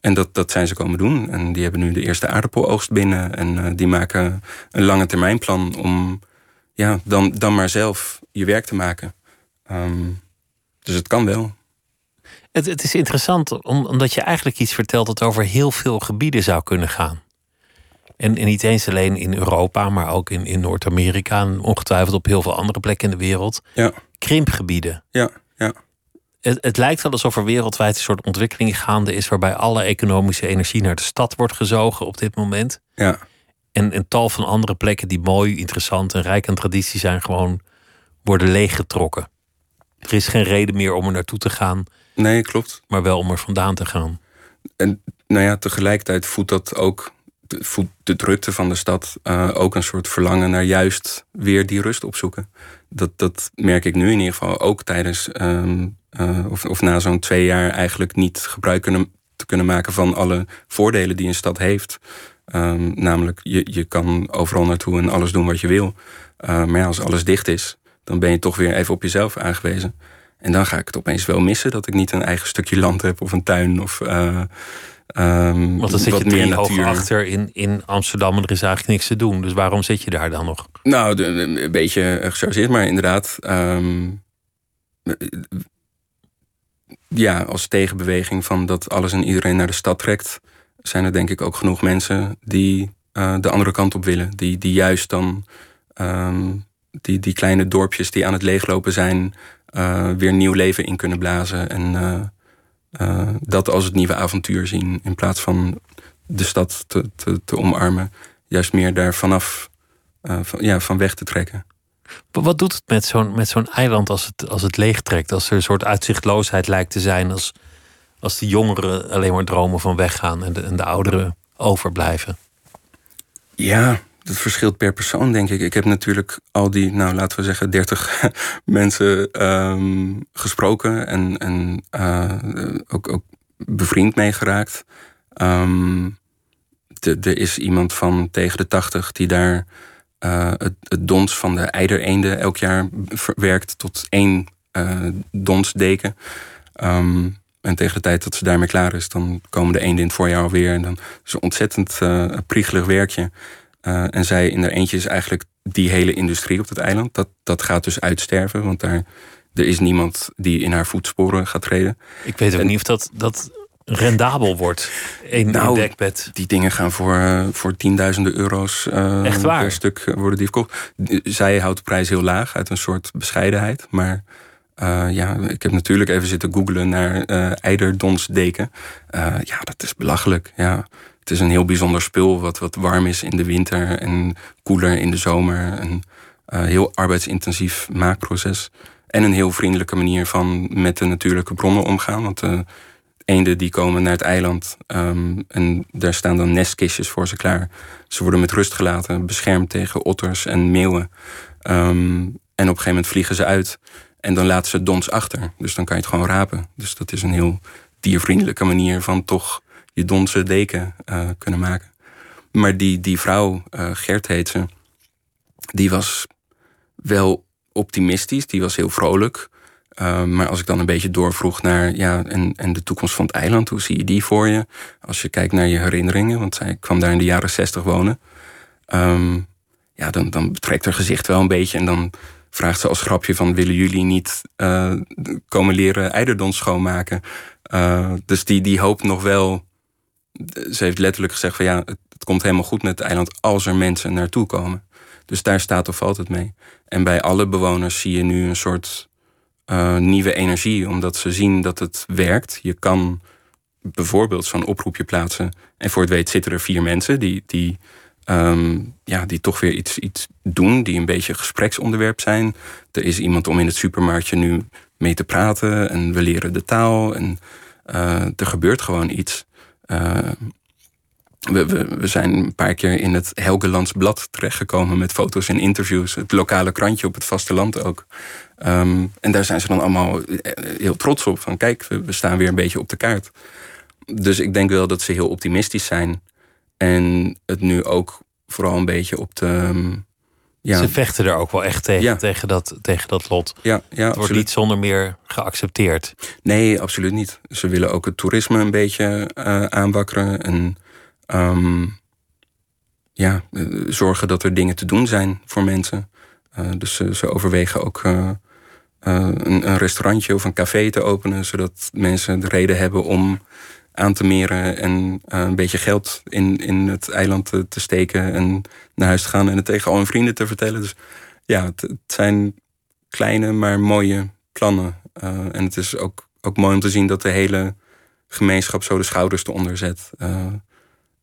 en dat, dat zijn ze komen doen. En die hebben nu de eerste aardappeloogst binnen. En uh, die maken een lange termijnplan om ja, dan, dan maar zelf je werk te maken. Um, dus het kan wel. Het, het is interessant omdat je eigenlijk iets vertelt dat over heel veel gebieden zou kunnen gaan. En, en niet eens alleen in Europa, maar ook in, in Noord-Amerika en ongetwijfeld op heel veel andere plekken in de wereld. Ja. Krimpgebieden. Ja, ja het, het, lijkt wel alsof er wereldwijd een soort ontwikkeling gaande is. waarbij alle economische energie naar de stad wordt gezogen op dit moment. Ja. En een tal van andere plekken die mooi, interessant en rijk aan traditie zijn, gewoon worden leeggetrokken. Er is geen reden meer om er naartoe te gaan. Nee, klopt. Maar wel om er vandaan te gaan. En nou ja, tegelijkertijd voedt dat ook voedt de drukte van de stad uh, ook een soort verlangen naar juist weer die rust opzoeken. Dat, dat merk ik nu in ieder geval ook tijdens um, uh, of, of na zo'n twee jaar eigenlijk niet gebruik kunnen, te kunnen maken van alle voordelen die een stad heeft. Um, namelijk, je, je kan overal naartoe en alles doen wat je wil. Uh, maar ja, als alles dicht is, dan ben je toch weer even op jezelf aangewezen. En dan ga ik het opeens wel missen dat ik niet een eigen stukje land heb of een tuin of. Uh, um, Want dan zit je drie hoog achter in, in Amsterdam en er is eigenlijk niks te doen. Dus waarom zit je daar dan nog? Nou, een beetje gechargeerd, maar inderdaad. Um, ja, als tegenbeweging van dat alles en iedereen naar de stad trekt, zijn er denk ik ook genoeg mensen die uh, de andere kant op willen. Die, die juist dan um, die, die kleine dorpjes die aan het leeglopen zijn, uh, weer nieuw leven in kunnen blazen. En uh, dat als het nieuwe avontuur zien, in plaats van de stad te, te, te omarmen, juist meer daar vanaf van, ja, van weg te trekken. Wat doet het met zo'n eiland als het, als het leegtrekt? Als er een soort uitzichtloosheid lijkt te zijn. Als, als de jongeren alleen maar dromen van weggaan en de, en de ouderen overblijven? Ja, dat verschilt per persoon, denk ik. Ik heb natuurlijk al die, nou laten we zeggen, 30 mensen um, gesproken en, en uh, ook, ook bevriend meegeraakt. Um, er is iemand van tegen de 80 die daar uh, het, het, dons van de eidereenden elk jaar werkt tot één uh, donsdeken. Um, en tegen de tijd dat ze daarmee klaar is, dan komen de eenden in het voorjaar alweer. En dan is een ontzettend uh, priegelig werkje. en zij in haar eentje is eigenlijk die hele industrie op het eiland. Dat, dat gaat dus uitsterven, want daar, er is niemand die in haar voetsporen gaat treden. Ik weet ook niet of dat, dat rendabel wordt. Een, nou, dekbed. Die dingen gaan voor, uh, voor tienduizenden euro's uh, Echt waar? per stuk worden die verkocht. Zij houdt de prijs heel laag uit een soort bescheidenheid. Maar ja, ik heb natuurlijk even zitten googlen naar eiderdonsdeken. ja, dat is belachelijk. Ja. Het is een heel bijzonder spul wat, wat warm is in de winter en koeler in de zomer. Een heel arbeidsintensief maakproces. En een heel vriendelijke manier van met de natuurlijke bronnen omgaan. Want de eenden die komen naar het eiland um, en daar staan dan nestkistjes voor ze klaar. Ze worden met rust gelaten, beschermd tegen otters en meeuwen. Um, en op een gegeven moment vliegen ze uit. En dan laten ze dons achter. Dus dan kan je het gewoon rapen. Dus dat is een heel diervriendelijke manier van toch je donse deken uh, kunnen maken. Maar die, die vrouw, uh, Gert heet ze, die was wel optimistisch, die was heel vrolijk. Uh, maar als ik dan een beetje doorvroeg naar ja, en, en de toekomst van het eiland, hoe zie je die voor je? Als je kijkt naar je herinneringen, want zij kwam daar in de jaren zestig wonen. Um, ja, dan, dan betrekt haar gezicht wel een beetje. En dan vraagt ze als grapje van willen jullie niet uh, komen leren eiderdons schoonmaken? Uh, dus die, die hoopt nog wel. Ze heeft letterlijk gezegd van ja, het, het komt helemaal goed met het eiland als er mensen naartoe komen. Dus daar staat of valt het mee. En bij alle bewoners zie je nu een soort uh, nieuwe energie, omdat ze zien dat het werkt. Je kan bijvoorbeeld zo'n oproepje plaatsen. En voor het weet zitten er vier mensen die, die, um, ja, die toch weer iets, iets doen, die een beetje gespreksonderwerp zijn. Er is iemand om in het supermarktje nu mee te praten en we leren de taal en uh, er gebeurt gewoon iets. Uh, we, we, we, zijn een paar keer in het Helgelands Blad terechtgekomen met foto's en interviews. Het lokale krantje op het vasteland ook. Um, en daar zijn ze dan allemaal eh, heel trots op. Van kijk, we, we, staan weer een beetje op de kaart. Dus ik denk wel dat ze heel optimistisch zijn. En het nu ook vooral een beetje op de. Um, ja. Ze vechten er ook wel echt tegen, ja. tegen, dat, tegen dat lot. Ja, ja, het wordt niet zonder meer geaccepteerd. Nee, absoluut niet. Ze willen ook het toerisme een beetje uh, aanwakkeren. En um, ja, zorgen dat er dingen te doen zijn voor mensen. Uh, dus ze, ze, overwegen ook een, een, restaurantje of een café te openen, zodat mensen de reden hebben om aan te meren en een beetje geld in, in het eiland te, te, steken en naar huis te gaan en het tegen al hun vrienden te vertellen. Dus ja, het, het zijn kleine maar mooie plannen. en het is ook, ook mooi om te zien dat de hele gemeenschap zo de schouders eronder zet.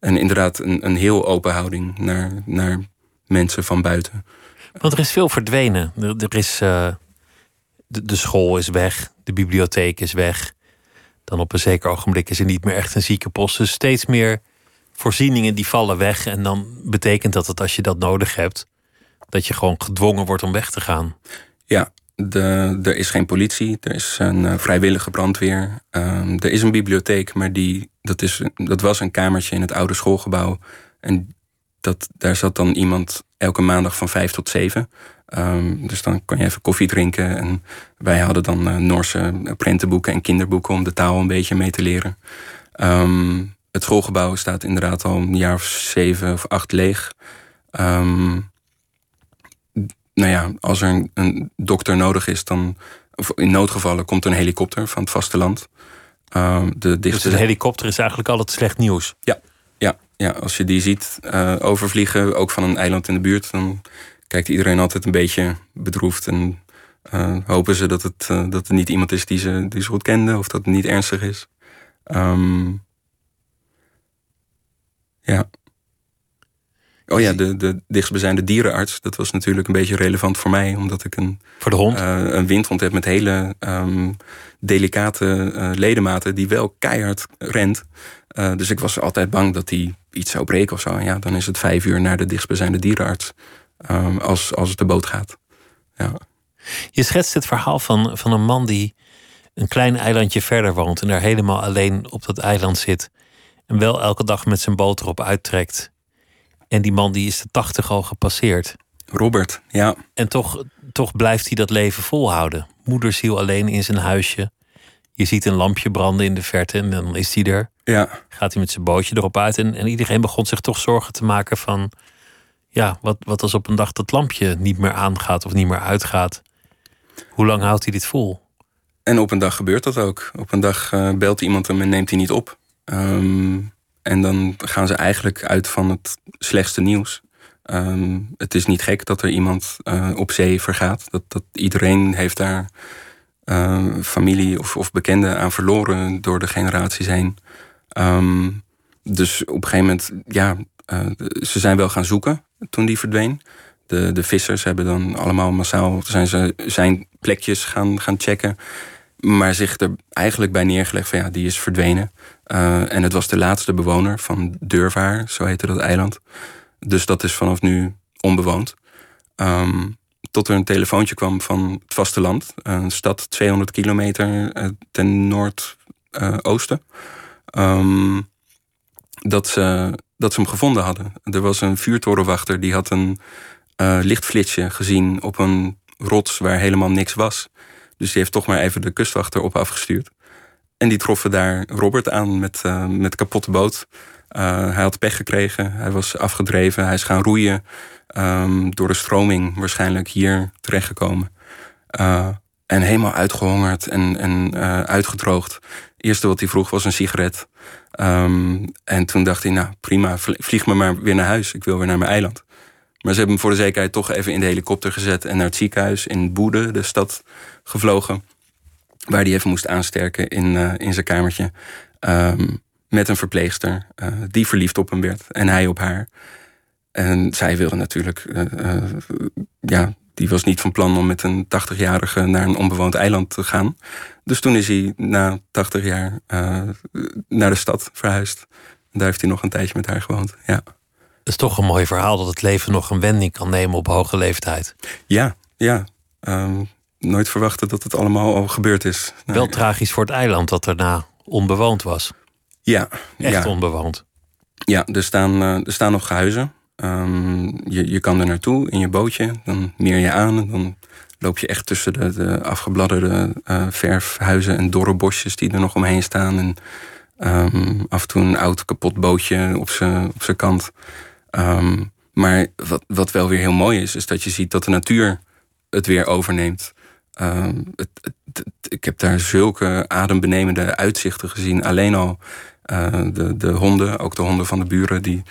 En inderdaad een, een heel open houding naar, naar mensen van buiten. Want er is veel verdwenen. Er, er is, uh, de, de, school is weg, de bibliotheek is weg. Dan op een zeker ogenblik is er niet meer echt een ziekenpost. Dus steeds meer voorzieningen die vallen weg. En dan betekent dat dat als je dat nodig hebt, dat je gewoon gedwongen wordt om weg te gaan. Ja, de, er is geen politie, er is een uh, vrijwillige brandweer. Um, er is een bibliotheek, maar die, dat, is, dat was een kamertje in het oude schoolgebouw. En dat, daar zat dan iemand elke maandag van vijf tot zeven. Um, dus dan kon je even koffie drinken. En wij hadden dan uh, Noorse prentenboeken en kinderboeken om de taal een beetje mee te leren. Um, het schoolgebouw staat inderdaad al een jaar of zeven of acht leeg. Um, nou ja, als er een, een, dokter nodig is, dan. In noodgevallen komt er een helikopter van het vasteland. Uh, de dichtste... Dus een helikopter is eigenlijk altijd slecht nieuws. Ja, ja, ja als je die ziet uh, overvliegen, ook van een eiland in de buurt, dan kijkt iedereen altijd een beetje bedroefd. En uh, hopen ze dat het, uh, dat het niet iemand is die ze, die ze goed kenden of dat het niet ernstig is. Um, ja. Oh ja, de, de dichtstbijzijnde dierenarts. Dat was natuurlijk een beetje relevant voor mij. Omdat ik een, voor de hond? Uh, een windhond heb met hele um, delicate uh, ledematen. Die wel keihard rent. Uh, dus ik was altijd bang dat hij iets zou breken of zo. En ja, dan is het vijf uur naar de dichtstbijzijnde dierenarts. Um, als, als het de boot gaat. Ja. Je schetst het verhaal van, van een man die een klein eilandje verder woont. En daar helemaal alleen op dat eiland zit. En wel elke dag met zijn boot erop uittrekt en die man die is de tachtig al gepasseerd. Robert, ja. En toch, toch blijft hij dat leven volhouden. Moederziel alleen in zijn huisje. Je ziet een lampje branden in de verte en dan is hij er. Ja. Gaat hij met zijn bootje erop uit. En, en iedereen begon zich toch zorgen te maken van... Ja, wat, wat als op een dag dat lampje niet meer aangaat of niet meer uitgaat? Hoe lang houdt hij dit vol? En op een dag gebeurt dat ook. Op een dag uh, belt iemand hem en neemt hij niet op. Um, en dan gaan ze eigenlijk uit van het slechtste nieuws. Um, het is niet gek dat er iemand uh, op zee vergaat. Dat, dat, iedereen heeft daar uh, familie of, of bekenden aan verloren door de generaties heen. Ehm, dus op een gegeven moment, ja, uh, ze zijn wel gaan zoeken toen die verdween. De, de vissers hebben dan allemaal massaal zijn, ze, zijn plekjes gaan, gaan checken. Maar zich er eigenlijk bij neergelegd van ja, die is verdwenen. Uh, en het was de laatste bewoner van Durvaar, zo heette dat eiland. Dus dat is vanaf nu onbewoond. Um, tot er een telefoontje kwam van het vasteland. Een stad 200 kilometer uh, ten noordoosten. Um, dat, ze, dat ze hem gevonden hadden. Er was een vuurtorenwachter die had een lichtflitsje gezien op een rots waar helemaal niks was. Dus die heeft toch maar even de kustwachter op afgestuurd. En die troffen daar Robert aan met, uh, met kapotte boot. Uh, hij had pech gekregen, hij was afgedreven, hij is gaan roeien. Um, door de stroming waarschijnlijk hier terechtgekomen. Uh, en helemaal uitgehongerd en, en uitgedroogd. Het eerste wat hij vroeg was een sigaret. Um, en toen dacht hij, nou prima, vlieg me maar weer naar huis. Ik wil weer naar mijn eiland. Maar ze hebben hem voor de zekerheid toch even in de helikopter gezet... en naar het ziekenhuis in Boede, de stad, gevlogen. Waar hij even moest aansterken in, uh, in zijn kamertje. Um, met een verpleegster uh, die verliefd op hem werd. En hij op haar. En zij wilde natuurlijk... Uh, ja, die was niet van plan om met een 80-jarige naar een onbewoond eiland te gaan. Dus toen is hij na 80 jaar naar de stad verhuisd. Daar heeft hij nog een tijdje met haar gewoond, ja. Het is toch een mooi verhaal dat het leven nog een wending kan nemen op hoge leeftijd. Ja, ja. Um, nooit verwachten dat het allemaal al gebeurd is. Wel nee. tragisch voor het eiland dat daarna onbewoond was. Ja. Echt ja. onbewoond. Ja, er staan, uh, er staan nog huizen. Um, je, je kan er naartoe in je bootje. Dan meer je aan. Dan loop je echt tussen de, de afgebladderde uh, verfhuizen en dorre bosjes die er nog omheen staan. En um, af en toe een oud kapot bootje op zijn kant. Um, maar wat, wat wel weer heel mooi is, is dat je ziet dat de natuur het weer overneemt. Het, ik heb daar zulke adembenemende uitzichten gezien. Alleen al uh, de, de honden, ook de honden van de buren, die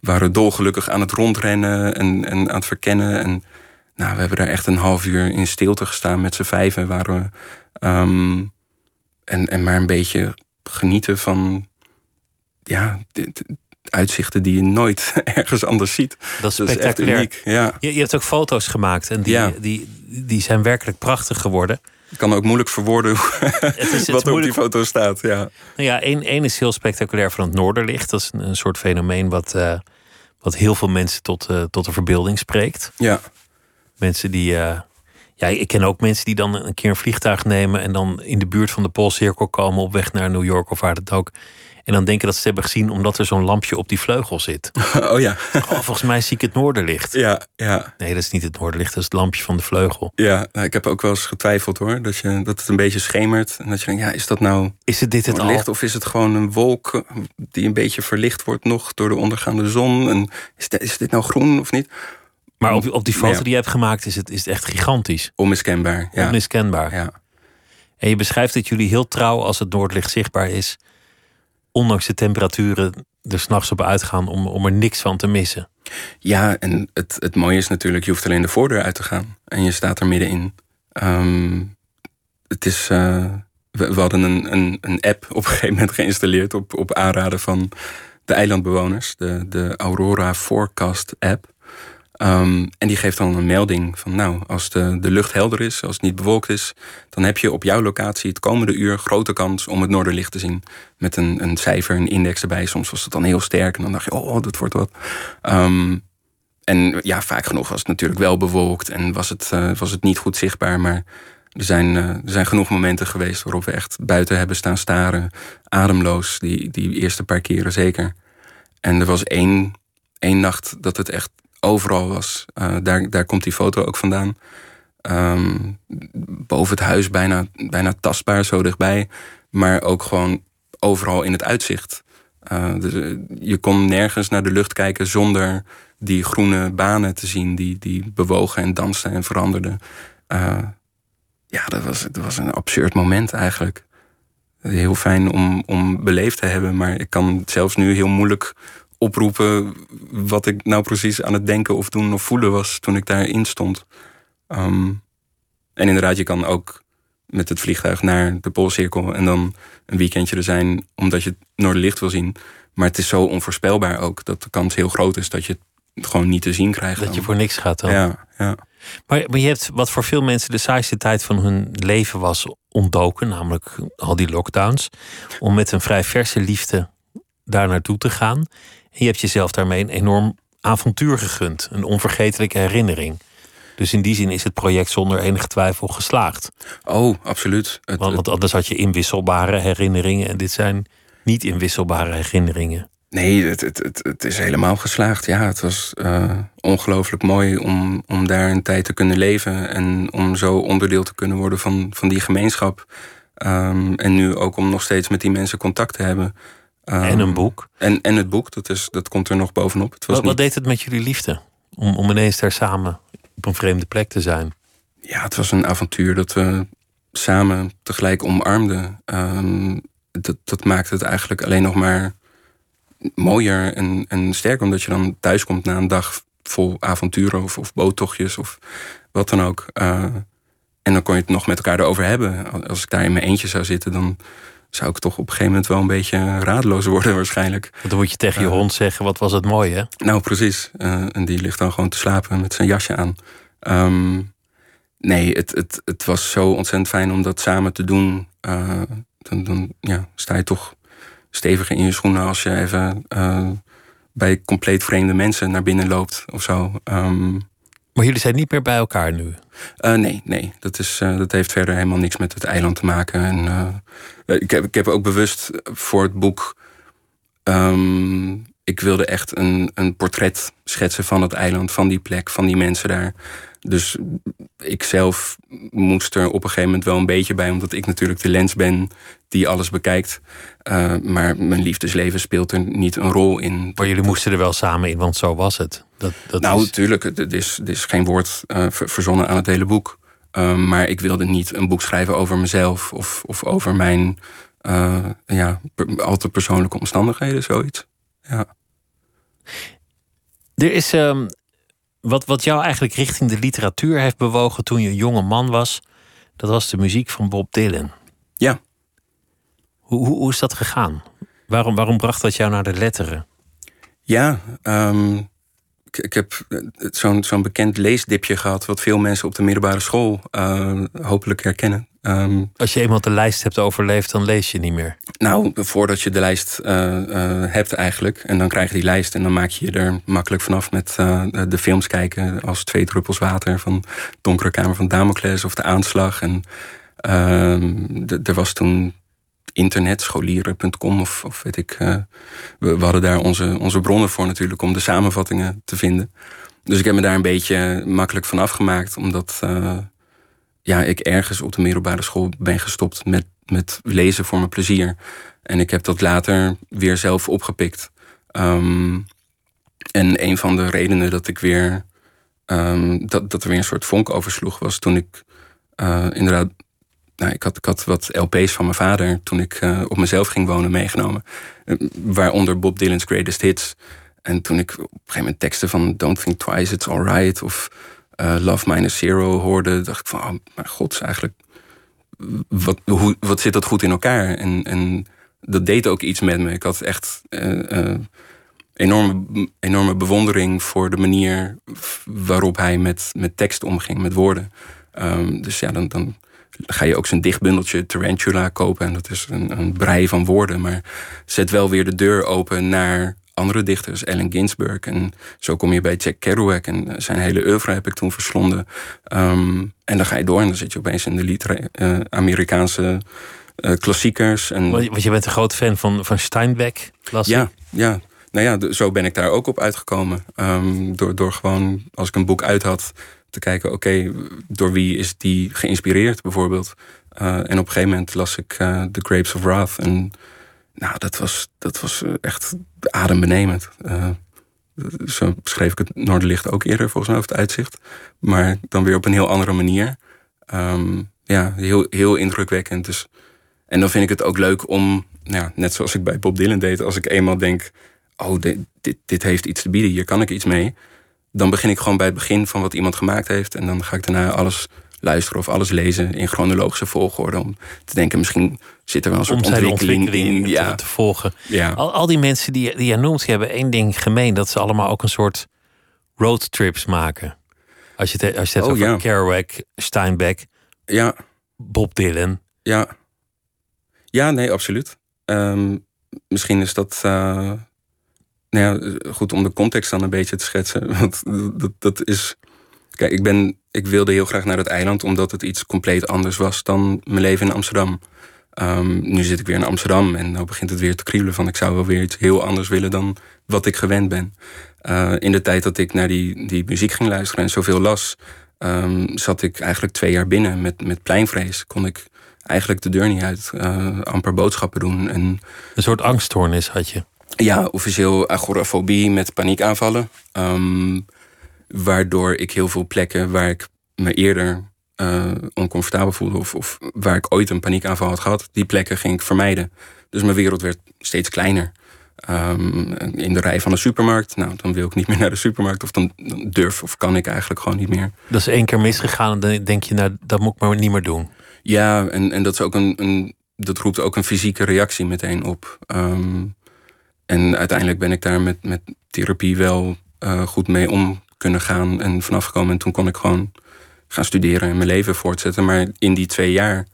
waren dolgelukkig aan het rondrennen en, en aan het verkennen. En nou, we hebben daar echt een half uur in stilte gestaan met z'n vijven. Waren we, um, en, en maar een beetje genieten van ja, dit, uitzichten die je nooit ergens anders ziet. Dat is, dat is echt uniek. Ja. Je, je, hebt ook foto's gemaakt en die, ja. die, die zijn werkelijk prachtig geworden. Ik kan ook moeilijk verwoorden het is, het wat er op die foto staat. Ja, nou ja één, één is heel spectaculair van het Noorderlicht. Dat is een, een soort fenomeen wat, uh, wat heel veel mensen tot, uh, tot de verbeelding spreekt. Ja. Mensen die... Uh, ja, ik ken ook mensen die dan een keer een vliegtuig nemen... en dan in de buurt van de Poolcirkel komen op weg naar New York of waar het ook... En dan denken dat ze het hebben gezien omdat er zo'n lampje op die vleugel zit. Oh ja. oh, volgens mij zie ik het Noorderlicht. Ja, ja. Nee, dat is niet het Noorderlicht, dat is het lampje van de vleugel. Ja, nou, ik heb ook wel eens getwijfeld hoor. Dat, je, dat het een beetje schemert. En dat je denkt, ja, is dat nou. Is het dit het licht? Of is het gewoon een wolk die een beetje verlicht wordt nog door de ondergaande zon? En is, dit, is dit nou groen of niet? Maar op, op die foto ja. die je hebt gemaakt is het, is het echt gigantisch. Onmiskenbaar. Ja. Onmiskenbaar. Ja. En je beschrijft dat jullie heel trouw als het Noordlicht zichtbaar is ondanks de temperaturen er s'nachts op uitgaan om, om er niks van te missen. Ja, en het, het mooie is natuurlijk, je hoeft alleen de voordeur uit te gaan. En je staat er middenin. Um, het is, we, we, hadden een, een, een app op een gegeven moment geïnstalleerd op, op aanraden van de eilandbewoners. De, de Aurora Forecast app. Um, en die geeft dan een melding van nou, als de, de lucht helder is, als het niet bewolkt is, dan heb je op jouw locatie het komende uur grote kans om het noorderlicht te zien. Met een, een cijfer, een index erbij. Soms was het dan heel sterk en dan dacht je, oh, dat wordt wat. Um, en ja, vaak genoeg was het natuurlijk wel bewolkt en was het, uh, was het niet goed zichtbaar. Maar er zijn, uh, er zijn genoeg momenten geweest waarop we echt buiten hebben staan staren. Ademloos, die, die eerste paar keren zeker. En er was één, één nacht dat het echt overal was. Uh, daar, daar komt die foto ook vandaan. Um, boven het huis bijna, bijna tastbaar, zo dichtbij. Maar ook gewoon overal in het uitzicht. Uh, dus je kon nergens naar de lucht kijken zonder die groene banen te zien die, die bewogen en dansten en veranderden. Ja, dat was, dat was een absurd moment eigenlijk. Heel fijn om, om beleefd te hebben, maar ik kan zelfs nu heel moeilijk oproepen wat ik nou precies aan het denken of doen of voelen was toen ik daarin stond. Um, en inderdaad, je kan ook met het vliegtuig naar de Poolcirkel en dan een weekendje er zijn omdat je het Noorderlicht wil zien. Maar het is zo onvoorspelbaar ook dat de kans heel groot is dat je het gewoon niet te zien krijgt. Dat dan. je voor niks gaat dan. Ja, ja. Maar, maar je hebt wat voor veel mensen de saaiste tijd van hun leven was ontdoken, namelijk al die lockdowns, om met een vrij verse liefde daar naartoe te gaan. Je hebt jezelf daarmee een enorm avontuur gegund, een onvergetelijke herinnering. Dus in die zin is het project zonder enige twijfel geslaagd. Oh, absoluut. Het, Want, want anders had je inwisselbare herinneringen en dit zijn niet inwisselbare herinneringen. Nee, het, het, het, het is helemaal geslaagd. Ja, het was uh, ongelooflijk mooi om, om daar een tijd te kunnen leven. En om zo onderdeel te kunnen worden van, van die gemeenschap. Um, en nu ook om nog steeds met die mensen contact te hebben. Um, en een boek. En, en het boek, dat, is, dat komt er nog bovenop. Het was wat, niet... wat deed het met jullie liefde? Om, om ineens daar samen op een vreemde plek te zijn. Ja, het was een avontuur dat we samen tegelijk omarmden. Um, dat, dat maakte het eigenlijk alleen nog maar mooier en, en sterker. Omdat je dan thuis komt na een dag vol avonturen of, of boottochtjes of wat dan ook. Uh, en dan kon je het nog met elkaar erover hebben. Als ik daar in mijn eentje zou zitten, dan zou ik toch op een gegeven moment wel een beetje radeloos worden waarschijnlijk. Dan moet je tegen je uh, hond zeggen, wat was het mooi hè? Nou precies. Uh, en die ligt dan gewoon te slapen met zijn jasje aan. Um, nee, het, het, het was zo ontzettend fijn om dat samen te doen. Uh, dan, dan ja, sta je toch steviger in je schoenen als je even bij compleet vreemde mensen naar binnen loopt of zo. Um, maar jullie zijn niet meer bij elkaar nu? Uh, nee, nee. Dat, is, uh, dat heeft verder helemaal niks met het eiland te maken. En, uh, ik, heb, ik heb ook bewust voor het boek. Um, ik wilde echt een, een portret schetsen van het eiland, van die plek, van die mensen daar. Dus ik zelf moest er op een gegeven moment wel een beetje bij, omdat ik natuurlijk de lens ben die alles bekijkt. Uh, maar mijn liefdesleven speelt er niet een rol in. Maar jullie moesten er wel samen in, want zo was het. Dat, dat nou, is... tuurlijk, het is, het is geen woord uh, verzonnen aan het hele boek. Uh, maar ik wilde niet een boek schrijven over mezelf of, of over mijn ja, per, al te persoonlijke omstandigheden, zoiets. Ja. Er is um, wat, wat jou eigenlijk richting de literatuur heeft bewogen toen je een jonge man was. Dat was de muziek van Bob Dylan. Ja. Hoe, hoe, hoe is dat gegaan? Waarom, waarom bracht dat jou naar de letteren? Ja, um, ik, ik, heb zo'n zo'n bekend leesdipje gehad... wat veel mensen op de middelbare school uh, hopelijk herkennen. Um, Als je eenmaal de lijst hebt overleefd, dan lees je niet meer. Nou, voordat je de lijst uh, uh, hebt eigenlijk. En dan krijg je die lijst en dan maak je je er makkelijk vanaf... met de films kijken als Twee druppels water... van Donkere Kamer van Damocles of De Aanslag. En er was toen internet, scholieren.com of, of weet ik. We, we, hadden daar onze, onze bronnen voor natuurlijk om de samenvattingen te vinden. Dus ik heb me daar een beetje makkelijk van afgemaakt, omdat ja, ik ergens op de middelbare school ben gestopt met, met lezen voor mijn plezier. En ik heb dat later weer zelf opgepikt. Um, en een van de redenen dat ik weer um, dat, dat er weer een soort vonk oversloeg was toen ik uh, inderdaad nou, ik, had, ik had wat LP's van mijn vader toen ik uh, op mezelf ging wonen meegenomen. Uh, waaronder Bob Dylan's Greatest Hits. En toen ik op een gegeven moment teksten van Don't Think Twice, It's Alright of uh, Love Minus Zero hoorde, dacht ik van, oh, mijn god, eigenlijk, wat, hoe, wat zit dat goed in elkaar? En, en dat deed ook iets met me. Ik had echt enorme, enorme bewondering voor de manier waarop hij met, met tekst omging, met woorden. Um, dus ja, dan, dan ga je ook zijn dichtbundeltje Tarantula kopen. En dat is een, een brei van woorden. Maar zet wel weer de deur open naar andere dichters. Allen Ginsberg. En zo kom je bij Jack Kerouac. En zijn hele oeuvre heb ik toen verslonden. Um, en dan ga je door en dan zit je opeens in de litre, uh, Amerikaanse uh, klassiekers. En... Want je bent een groot fan van, van Steinbeck, las Ja, ja. Nou ja, zo ben ik daar ook op uitgekomen. Um, door, door gewoon, als ik een boek uit had te kijken, oké, okay, door wie is die geïnspireerd bijvoorbeeld. Uh, en op een gegeven moment las ik The Grapes of Wrath. En nou, dat was, dat was echt adembenemend. Uh, zo beschreef ik het Noorderlicht ook eerder, volgens mij, over het uitzicht. Maar dan weer op een heel andere manier. Um, ja, heel, heel indrukwekkend. Dus, en dan vind ik het ook leuk om, nou ja, net zoals ik bij Bob Dylan deed, als ik eenmaal denk, oh, dit, dit heeft iets te bieden, hier kan ik iets mee dan begin ik gewoon bij het begin van wat iemand gemaakt heeft. En dan ga ik daarna alles luisteren of alles lezen in chronologische volgorde. Om te denken, misschien zit er wel een soort ontwikkeling, ontwikkeling in. Ja, te, volgen. ja. Al, al die mensen die, die je noemt, die hebben één ding gemeen. Dat ze allemaal ook een soort roadtrips maken. Als je het, als je het Oh, over ja. Kerouac, Steinbeck, ja, Bob Dylan. ja. Ja, nee, absoluut. Ehm, misschien is dat eh, nou ja, goed om de context dan een beetje te schetsen. Want dat, dat is. Kijk, ik, ben, ik wilde heel graag naar het eiland omdat het iets compleet anders was dan mijn leven in Amsterdam. Ehm, nu zit ik weer in Amsterdam en nu begint het weer te kriebelen van ik zou wel weer iets heel anders willen dan wat ik gewend ben. Eh, in de tijd dat ik naar die, die muziek ging luisteren en zoveel las, ehm, zat ik eigenlijk twee jaar binnen met, met pleinvrees. Kon ik eigenlijk de deur niet uit, eh, amper boodschappen doen. En Een soort angststoornis had je. ja, officieel agorafobie met paniekaanvallen. Ehm, waardoor ik heel veel plekken waar ik me eerder eh, oncomfortabel voelde... Of, of waar ik ooit een paniekaanval had gehad, die plekken ging ik vermijden. Dus mijn wereld werd steeds kleiner. Ehm, in de rij van de supermarkt, nou, dan wil ik niet meer naar de supermarkt... of dan, dan durf of kan ik eigenlijk gewoon niet meer. Dat is één keer misgegaan en dan denk je, nou, dat moet ik maar niet meer doen. Ja, en, en dat, is ook een, een, dat roept ook een fysieke reactie meteen op. Ehm, en uiteindelijk ben ik daar met, met therapie wel eh, goed mee om kunnen gaan en vanaf gekomen. En toen kon ik gewoon gaan studeren en mijn leven voortzetten. Maar in die twee jaar,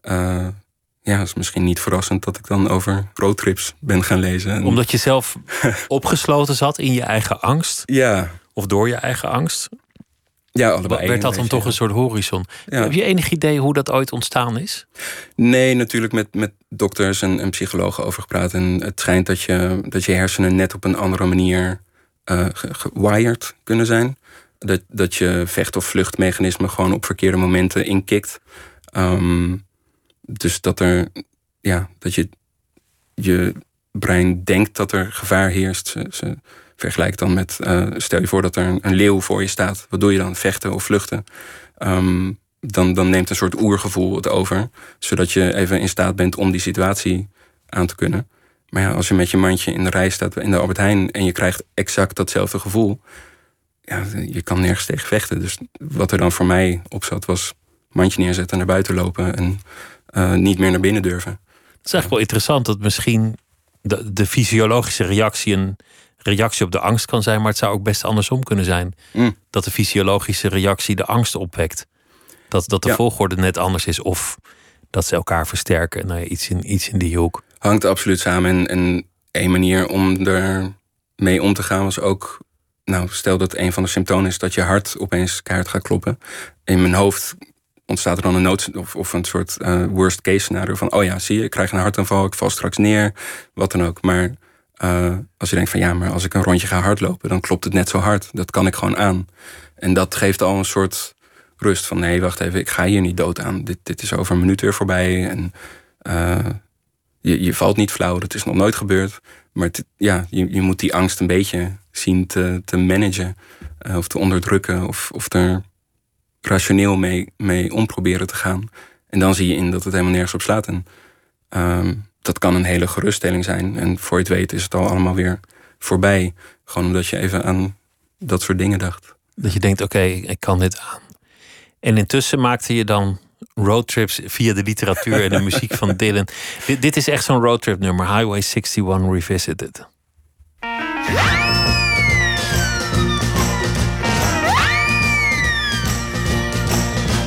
eh, ja, is misschien niet verrassend dat ik dan over roadtrips ben gaan lezen. En- Omdat je zelf opgesloten zat in je eigen angst. ja, Of door je eigen angst. ja, allebei. werd dat dan toch een soort horizon. Ja. Heb je enig idee hoe dat ooit ontstaan is? Nee, natuurlijk met, met dokters en, en psychologen over gepraat. En het schijnt dat je, dat je hersenen net op een andere manier eh, ge- gewired kunnen zijn. Dat, dat je vecht- of vluchtmechanisme gewoon op verkeerde momenten inkikt. Ehm, dus dat er, ja, dat je je brein denkt dat er gevaar heerst. Ze, vergelijkt dan met, eh, stel je voor dat er een, een leeuw voor je staat. Wat doe je dan? Vechten of vluchten? Ehm, dan, dan neemt een soort oergevoel het over. Zodat je even in staat bent om die situatie aan te kunnen. Maar ja, als je met je mandje in de rij staat in de Albert Heijn... en je krijgt exact datzelfde gevoel... Ja, je kan nergens tegen vechten. Dus wat er dan voor mij op zat was... mandje neerzetten, naar buiten lopen... en eh, niet meer naar binnen durven. Het is eigenlijk wel interessant dat misschien de, de fysiologische reactie een reactie op de angst kan zijn, maar het zou ook best andersom kunnen zijn. Mm. Dat de fysiologische reactie de angst opwekt. Dat, dat de Ja. volgorde net anders is of dat ze elkaar versterken. Nou ja, iets, in, iets in die hoek. Hangt absoluut samen. En, en één manier om er mee om te gaan was ook... Nou, stel dat een van de symptomen is dat je hart opeens kaart gaat kloppen. In mijn hoofd ontstaat er dan een nood of, of een soort eh, worst case scenario van... oh ja, zie je, ik krijg een hartaanval, ik val straks neer, wat dan ook. Maar eh, als je denkt van ja, maar als ik een rondje ga hardlopen... dan klopt het net zo hard, dat kan ik gewoon aan. En dat geeft al een soort rust van... nee, wacht even, ik ga hier niet dood aan. Dit, dit is over een minuut weer voorbij en... eh, je, je valt niet flauw, dat is nog nooit gebeurd. Maar ja, je, je moet die angst een beetje zien te, te managen. eh, of te onderdrukken. Of, of er rationeel mee, mee om proberen te gaan. En dan zie je in dat het helemaal nergens op slaat. En ehm, dat kan een hele geruststelling zijn. En voor je het weet is het al allemaal weer voorbij. Gewoon omdat je even aan dat soort dingen dacht. Dat je denkt, oké, ik kan dit aan. En intussen maakte je dan roadtrips via de literatuur en de muziek van Dylan. Dit, dit is echt zo'n roadtrip nummer, Highway 61 Revisited.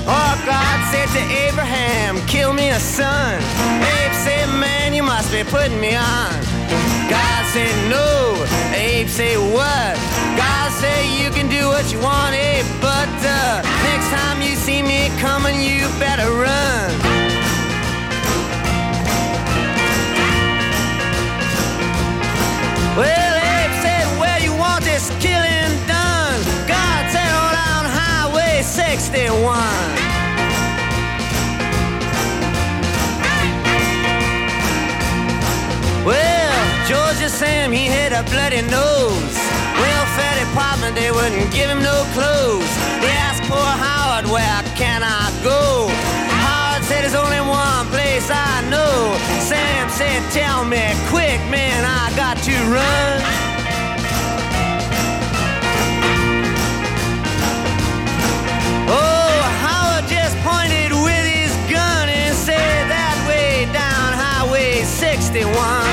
Oh, God said to Abraham, kill me a son. Abe said, man, you must be putting me on. God said, no. Abe said, what? God said, you can do what you want, Abe, but uh, next time you see me coming, you better run. Well, Abe said, where you want this killing done? God said, on down Highway 61. Well, Georgia Sam, he had a bloody nose. Welfare department, they wouldn't give him no clothes. They Howard, where can I go? Howard said, There's only one place I know. Sam said, Tell me quick, man, I got to run. Oh, they want.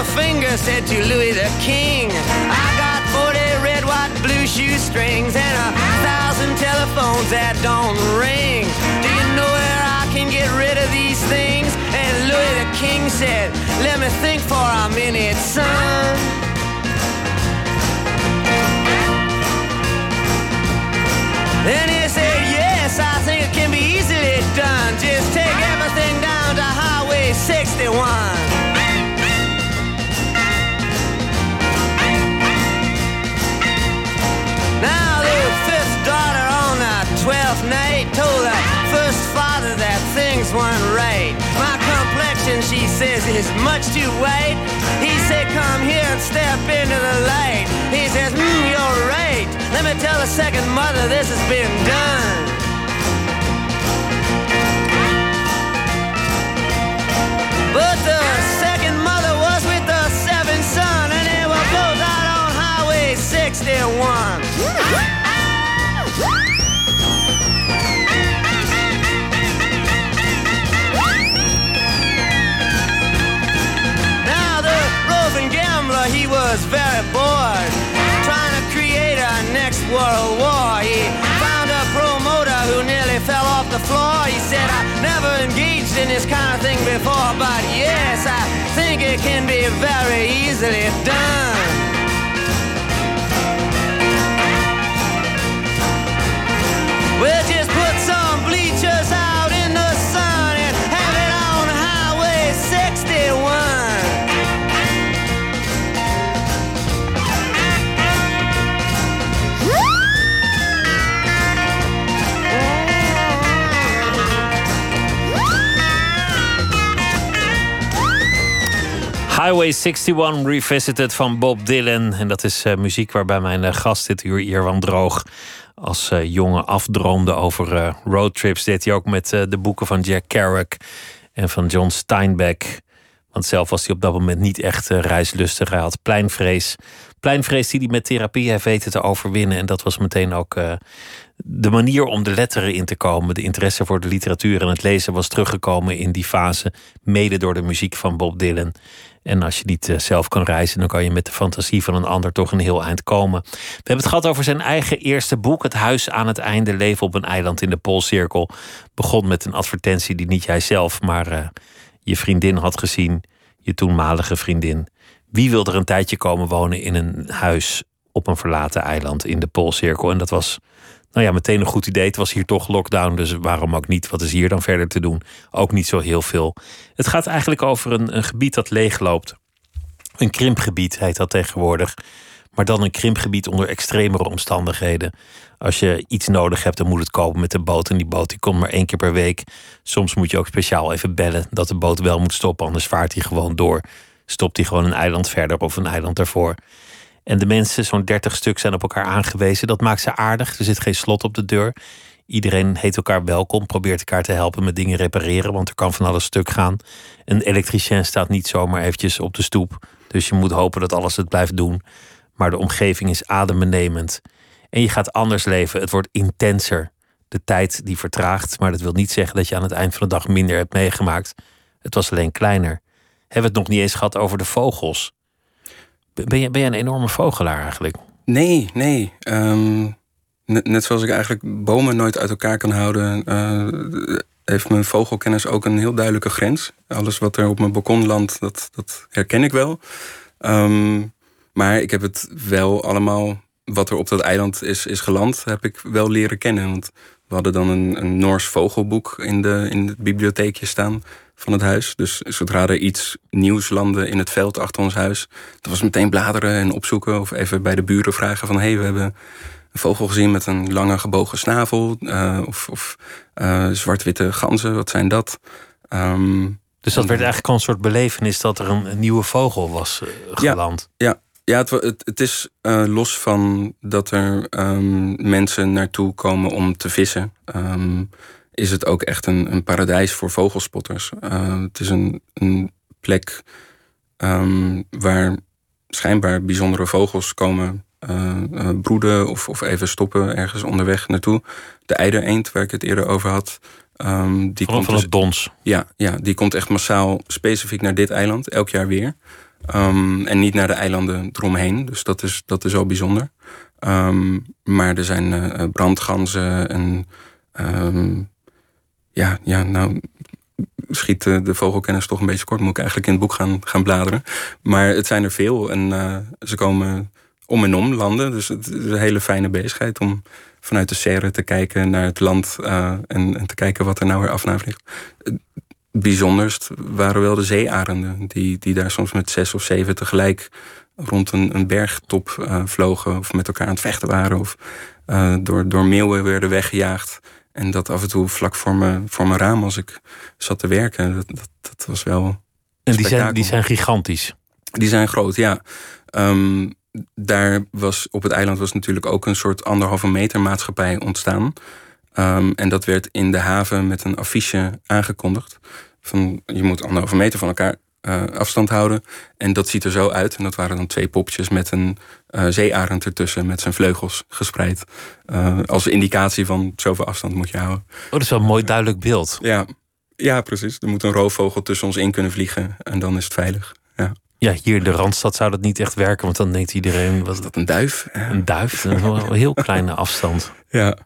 The finger said to Louis the King, I got 40 red, white, blue shoestrings and a thousand telephones that don't ring. Do you know where I can get rid of these things? And Louis the King said, Let me think for a minute, son. Is much too white. He said, come here and step into the light. He says, mm, you're right. Let me tell the second mother this has been done. But the second mother was with the seventh son, and they were both out on Highway 61. This kind of thing before, but yes, I think it can be very easily done. Highway 61 Revisited van Bob Dylan. En dat is eh, muziek waarbij mijn eh, gast dit uur Irwan Droog als eh, jongen afdroomde over roadtrips. Deed hij ook met de boeken van Jack Kerouac en van John Steinbeck. Want zelf was hij op dat moment niet echt reislustig. Hij had pleinvrees. Pleinvrees die hij met therapie heeft weten te overwinnen. En dat was meteen ook de manier om de letteren in te komen. De interesse voor de literatuur en het lezen was teruggekomen in die fase. Mede door de muziek van Bob Dylan. En als je niet eh, zelf kan reizen, dan kan je met de fantasie van een ander toch een heel eind komen. We hebben het gehad over zijn eigen eerste boek, Het Huis aan het Einde, Leven op een eiland in de Poolcirkel. Begon met een advertentie die niet jijzelf, maar eh, je vriendin had gezien, je toenmalige vriendin. Wie wil er een tijdje komen wonen in een huis op een verlaten eiland in de Poolcirkel? En dat was nou ja, meteen een goed idee. Het was hier toch lockdown, dus waarom ook niet? Wat is hier dan verder te doen? Ook niet zo heel veel. Het gaat eigenlijk over een, een gebied dat leegloopt. Een krimpgebied heet dat tegenwoordig. Maar dan een krimpgebied onder extremere omstandigheden. Als je iets nodig hebt, dan moet het komen met de boot. En die boot die komt maar één keer per week. Soms moet je ook speciaal even bellen dat de boot wel moet stoppen. Anders vaart hij gewoon door. Stopt hij gewoon een eiland verder of een eiland ervoor. En de mensen, zo'n 30 stuk, zijn op elkaar aangewezen. Dat maakt ze aardig. Er zit geen slot op de deur. Iedereen heet elkaar welkom, probeert elkaar te helpen met dingen repareren, want er kan van alles stuk gaan. Een elektricien staat niet zomaar eventjes op de stoep. Dus je moet hopen dat alles het blijft doen. Maar de omgeving is adembenemend. En je gaat anders leven. Het wordt intenser. De tijd die vertraagt. Maar dat wil niet zeggen dat je aan het eind van de dag minder hebt meegemaakt. Het was alleen kleiner. Hebben we het nog niet eens gehad over de vogels? Ben je, ben je een enorme vogelaar eigenlijk? Nee, nee. Ehm, net, zoals ik eigenlijk bomen nooit uit elkaar kan houden, eh, heeft mijn vogelkennis ook een heel duidelijke grens. Alles wat er op mijn balkon landt, dat, dat herken ik wel. Ehm, maar ik heb het wel allemaal, wat er op dat eiland is, is geland, heb ik wel leren kennen. Want we hadden dan een, een Noors vogelboek in, de, in het bibliotheekje staan van het huis. Dus zodra er iets nieuws landde in het veld achter ons huis, dat was meteen bladeren en opzoeken of even bij de buren vragen van hé, hey, we hebben een vogel gezien met een lange gebogen snavel uh, of, of uh, zwart-witte ganzen, wat zijn dat? Um, dus dat werd eigenlijk al een soort belevenis dat er een, een nieuwe vogel was uh, geland. Ja, ja. Ja, het, het, het is los van dat er um, mensen naartoe komen om te vissen. Um, is het ook echt een, een paradijs voor vogelspotters. Uh, het is een, een plek um, waar schijnbaar bijzondere vogels komen eh, eh, broeden of, of even stoppen ergens onderweg naartoe. De eidereend, waar ik het eerder over had. Um, die van, komt van dus- het dons. ja, ja, die komt echt massaal specifiek naar dit eiland, elk jaar weer. Ehm, en niet naar de eilanden eromheen, dus dat is, dat is al bijzonder. Ehm, maar er zijn eh, brandganzen en... ehm, ja, ja, nou schiet de, de vogelkennis toch een beetje kort. Moet ik eigenlijk in het boek gaan, gaan bladeren. Maar het zijn er veel en eh, ze komen om en om landen. Dus het is een hele fijne bezigheid om vanuit de serre te kijken naar het land... eh, en, te kijken wat er nou weer af naar vliegt. Bijzonderst waren wel de zeearenden... Die, die daar soms met zes of zeven tegelijk rond een, een bergtop eh, vlogen... of met elkaar aan het vechten waren... of eh, door, door meeuwen werden weggejaagd... En dat af en toe vlak voor mijn, voor mijn raam als ik zat te werken. Dat, dat, dat was wel. En die zijn, die zijn gigantisch. Die zijn groot, ja. Ehm, daar was op het eiland was natuurlijk ook een soort anderhalve meter maatschappij ontstaan. Ehm, en dat werd in de haven met een affiche aangekondigd. Van je moet anderhalve meter van elkaar eh, afstand houden. En dat ziet er zo uit. En dat waren dan twee popjes met een eh, zeearend ertussen met zijn vleugels gespreid. Eh, als indicatie van zoveel afstand moet je houden. Oh, dat is wel een mooi duidelijk beeld. Ja, ja precies. Er moet een roofvogel tussen ons in kunnen vliegen. En dan is het veilig. Ja. Ja, hier in de Randstad zou dat niet echt werken, want dan denkt iedereen, wat Is dat een duif? Een duif, een heel kleine afstand. ja.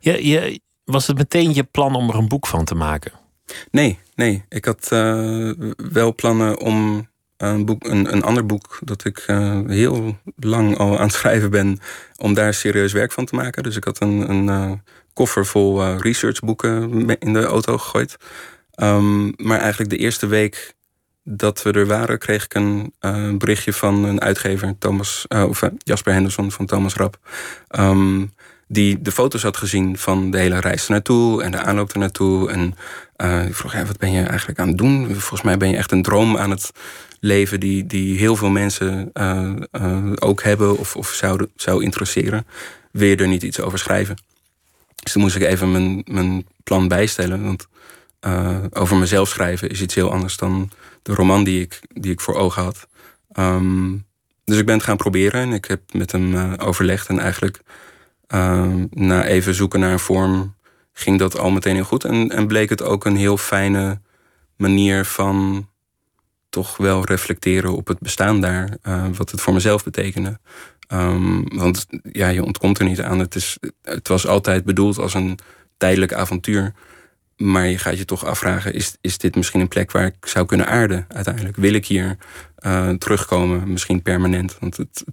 Je, je, was het meteen je plan om er een boek van te maken? Nee, nee. Ik had eh, wel plannen om een, boek, een, een ander boek dat ik eh, heel lang al aan het schrijven ben, om daar serieus werk van te maken. Dus ik had een, een eh, koffer vol researchboeken in de auto gegooid. Ehm, maar eigenlijk de eerste week dat we er waren, kreeg ik een berichtje van een uitgever, Thomas, of Jasper Henderson van Thomas Rap. Ehm, die de foto's had gezien van de hele reis naartoe en de aanloop er naartoe. En eh, ik vroeg, ja, wat ben je eigenlijk aan het doen? Volgens mij ben je echt een droom aan het leven die, die heel veel mensen eh, eh, ook hebben of, of zouden, zou interesseren. Je er niet iets over schrijven? Dus toen moest ik even mijn, mijn plan bijstellen. Want over mezelf schrijven is iets heel anders dan de roman die ik, die ik voor ogen had. Ehm, dus ik ben het gaan proberen en ik heb met hem overlegd. En eigenlijk ehm, na even zoeken naar een vorm ging dat al meteen heel goed. En, en bleek het ook een heel fijne manier van toch wel reflecteren op het bestaan daar. eh, wat het voor mezelf betekende. Ehm, want ja, je ontkomt er niet aan. Het, is, het was altijd bedoeld als een tijdelijk avontuur. Maar je gaat je toch afvragen: is, is dit misschien een plek waar ik zou kunnen aarden uiteindelijk? Wil ik hier eh, terugkomen, misschien permanent? Want het,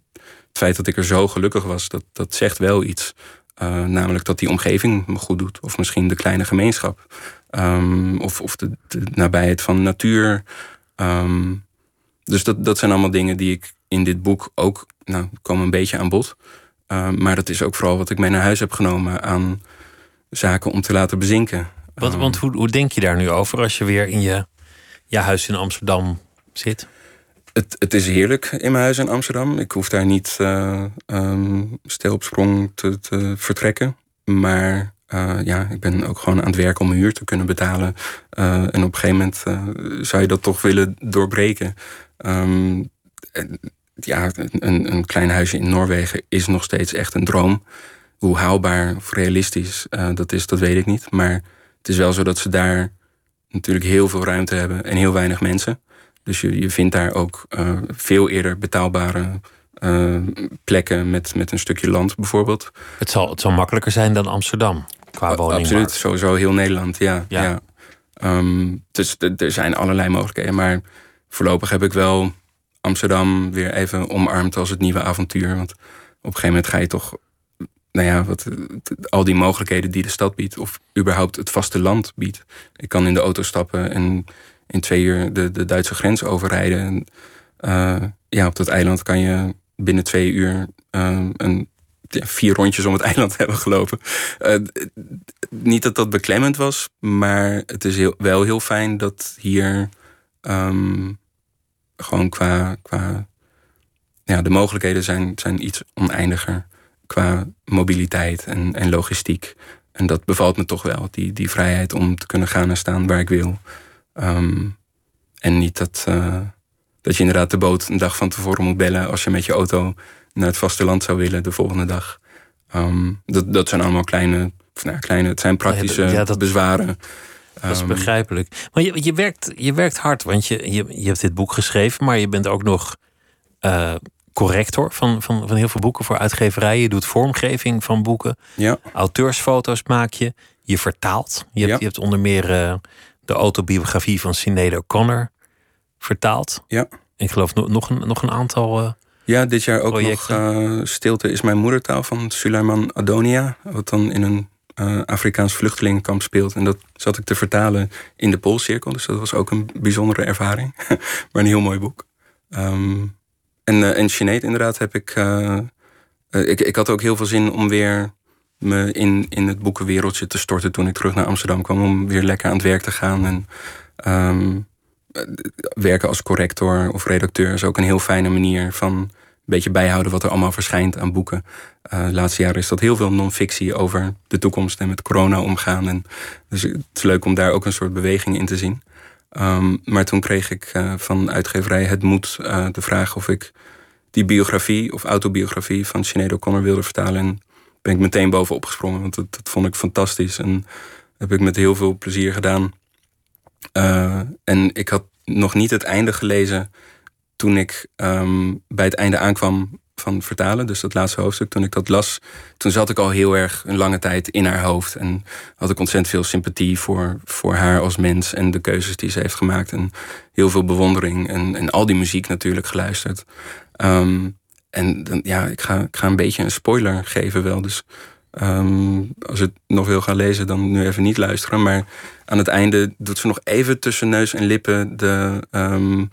het feit dat ik er zo gelukkig was, dat, dat zegt wel iets. Eh, namelijk dat die omgeving me goed doet. Of misschien de kleine gemeenschap. Ehm, of of de, de nabijheid van natuur. Ehm, dus dat, dat zijn allemaal dingen die ik in dit boek ook... Nou, komen een beetje aan bod. Ehm, maar dat is ook vooral wat ik mee naar huis heb genomen... aan zaken om te laten bezinken. Want, Ehm, want hoe, hoe denk je daar nu over als je weer in je, je huis in Amsterdam zit? Het, het is heerlijk in mijn huis in Amsterdam. Ik hoef daar niet uh, stil op sprong te, vertrekken. Maar uh, ja, ik ben ook gewoon aan het werk om mijn huur te kunnen betalen. Uh, en op een gegeven moment zou je dat toch willen doorbreken. En, ja, een, een klein huisje in Noorwegen is nog steeds echt een droom. Hoe haalbaar of realistisch dat is, dat weet ik niet. Maar het is wel zo dat ze daar natuurlijk heel veel ruimte hebben en heel weinig mensen. Dus je, je vindt daar ook uh, veel eerder betaalbare uh, plekken met, met een stukje land bijvoorbeeld. Het zal, het zal makkelijker zijn dan Amsterdam qua woning. Absoluut, sowieso heel Nederland, ja. ja. ja. Um, dus er zijn allerlei mogelijkheden. Maar voorlopig heb ik wel Amsterdam weer even omarmd als het nieuwe avontuur. Want op een gegeven moment ga je toch... Nou ja, wat, al die mogelijkheden die de stad biedt... of überhaupt het vasteland biedt. Ik kan in de auto stappen en in twee uur de, de Duitse grens overrijden. En, uh, ja, op dat eiland kan je binnen twee uur uh, een, vier rondjes om het eiland hebben gelopen. Uh, niet dat dat beklemmend was, maar het is heel, wel heel fijn dat hier um, gewoon qua, qua ja, de mogelijkheden zijn, zijn iets oneindiger qua mobiliteit en, en logistiek. En dat bevalt me toch wel, die, die vrijheid om te kunnen gaan en staan waar ik wil. Um, en niet dat, uh, dat je inderdaad de boot een dag van tevoren moet bellen als je met je auto naar het vasteland zou willen de volgende dag. Ehm, dat, dat zijn allemaal kleine, nou, kleine het zijn praktische Ja, dat- bezwaren. Dat is Ehm, begrijpelijk. Maar je, je, werkt, je werkt hard, want je, je, je hebt dit boek geschreven, maar je bent ook nog eh, corrector van, van, van heel veel boeken voor uitgeverijen. Je doet vormgeving van boeken. Ja, Auteursfoto's maak je. Je vertaalt. Je hebt, Ja. je hebt onder meer eh, de autobiografie van Sinead O'Connor vertaald. ja. Ik geloof nog, nog, een, nog een aantal. eh, Ja, dit jaar ook Projecten. nog eh, Stilte is mijn moedertaal van Suleiman Adonia. Wat dan in een eh, Afrikaans vluchtelingenkamp speelt. En dat zat ik te vertalen in de Poolcirkel. Dus dat was ook een bijzondere ervaring. maar een heel mooi boek. Ehm, en, eh en Sinead inderdaad heb ik, ik... Ik had ook heel veel zin om weer me in, in het boekenwereldje te storten... toen ik terug naar Amsterdam kwam. Om weer lekker aan het werk te gaan. En ehm, eh, werken als corrector of redacteur is ook een heel fijne manier van een beetje bijhouden wat er allemaal verschijnt aan boeken. Eh, de laatste jaren is dat heel veel non-fictie over de toekomst en met corona omgaan. En dus het is leuk om daar ook een soort beweging in te zien. Ehm, maar toen kreeg ik eh, van uitgeverij Het Moed eh, de vraag of ik die biografie of autobiografie van Sinead O'Connor wilde vertalen. En ben ik meteen bovenop gesprongen, want dat, vond ik fantastisch. En heb ik met heel veel plezier gedaan. Eh, en ik had nog niet het einde gelezen toen ik ehm, bij het einde aankwam van vertalen. Dus dat laatste hoofdstuk, toen ik dat las, toen zat ik al heel erg een lange tijd in haar hoofd. En had ik ontzettend veel sympathie voor, voor haar als mens en de keuzes die ze heeft gemaakt. En heel veel bewondering en, en al die muziek natuurlijk geluisterd. Ehm, en dan, ja, ik ga, ik ga een beetje een spoiler geven wel. Dus ehm, als je het nog wil gaan lezen, dan nu even niet luisteren. Maar aan het einde doet ze nog even tussen neus en lippen de. ehm,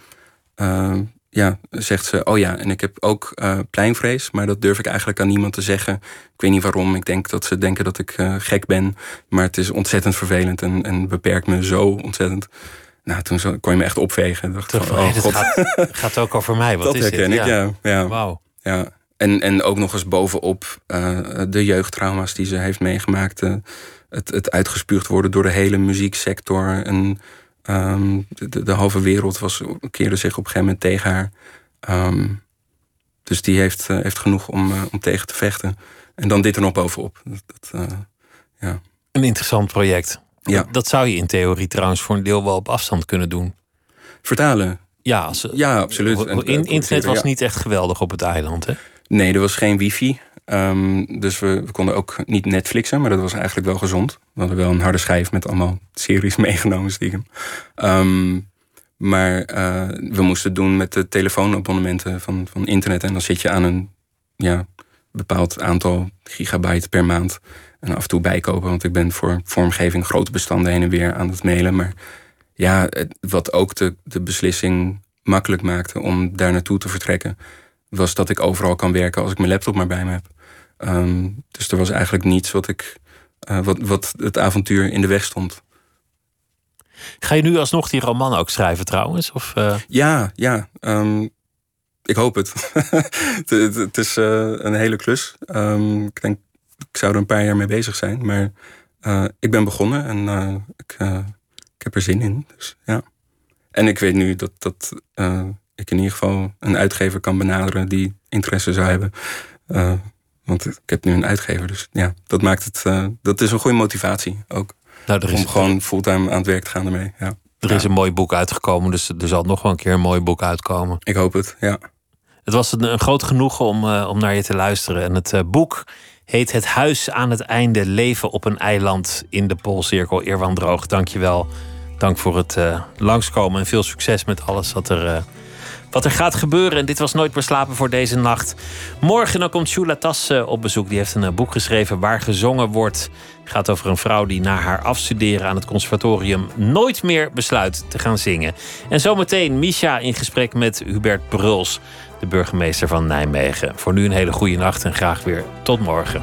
eh, ja, zegt ze, oh ja, en ik heb ook eh, pleinvrees, maar dat durf ik eigenlijk aan niemand te zeggen. Ik weet niet waarom. Ik denk dat ze denken dat ik eh, gek ben, maar het is ontzettend vervelend en, en beperkt me zo ontzettend. Nou, toen kon je me echt opvegen. Dacht Toch, van, oh god, gaat, gaat ook over mij. Wat dat is herken dit? ik, ja. ja, Wauw. Ja. En, en ook nog eens bovenop eh, de jeugdtrauma's die ze heeft meegemaakt. eh, het, het uitgespuugd worden door de hele muzieksector. En ehm, de, de, halve wereld was, keerde zich op een gegeven moment tegen haar. Ehm, dus die heeft, eh, heeft genoeg om, om tegen te vechten. En dan dit er nog bovenop. Dat, dat, ja. Een interessant project. Ja. Dat, dat zou je in theorie trouwens voor een deel wel op afstand kunnen doen. Vertalen. Ja, Ja, absoluut. In, internet was niet echt geweldig op het eiland, hè? Nee, er was geen wifi. Ehm, dus we, we konden ook niet Netflixen, maar dat was eigenlijk wel gezond. We hadden wel een harde schijf met allemaal series meegenomen stiekem. Ehm, maar eh, we moesten het doen met de telefoonabonnementen van, van internet. En dan zit je aan een ja, bepaald aantal gigabyte per maand. En af en toe bijkopen, want ik ben voor vormgeving grote bestanden heen en weer aan het mailen. Maar ja, wat ook de, de beslissing makkelijk maakte om daar naartoe te vertrekken, was dat ik overal kan werken als ik mijn laptop maar bij me heb. Ehm, dus er was eigenlijk niets wat, ik, eh, wat, wat het avontuur in de weg stond. Ga je nu alsnog die roman ook schrijven trouwens? Of, eh, Ja, ja. ehm, ik hoop het. het, is eh, een hele klus. Ehm, ik denk, ik zou er een paar jaar mee bezig zijn. Maar ik ben begonnen en ik, ik heb er zin in. Dus, ja. En ik weet nu dat, dat eh, ik in ieder geval een uitgever kan benaderen die interesse zou hebben. Eh, want ik heb nu een uitgever. Dus ja, dat maakt het. eh, dat is een goede motivatie ook. nou, er is, Om gewoon fulltime aan het werk te gaan ermee. Ja. er is een mooi boek uitgekomen, dus er zal nog wel een keer een mooi boek uitkomen. Ik hoop het. Ja. Het was een, een groot genoegen om, om naar je te luisteren. En het boek heet Het Huis aan het Einde. Leven op een eiland in de Poolcirkel. Eerwan Droog, dank je wel. Dank voor het eh, langskomen en veel succes met alles wat er, eh, wat er gaat gebeuren. En dit was Nooit meer slapen voor deze nacht. Morgen dan komt Shula Tas eh, op bezoek. Die heeft een boek geschreven waar gezongen wordt. Het gaat over een vrouw die na haar afstuderen aan het conservatorium nooit meer besluit te gaan zingen. En zometeen Misha in gesprek met Hubert Bruls, de burgemeester van Nijmegen. Voor nu een hele goede nacht en graag weer tot morgen.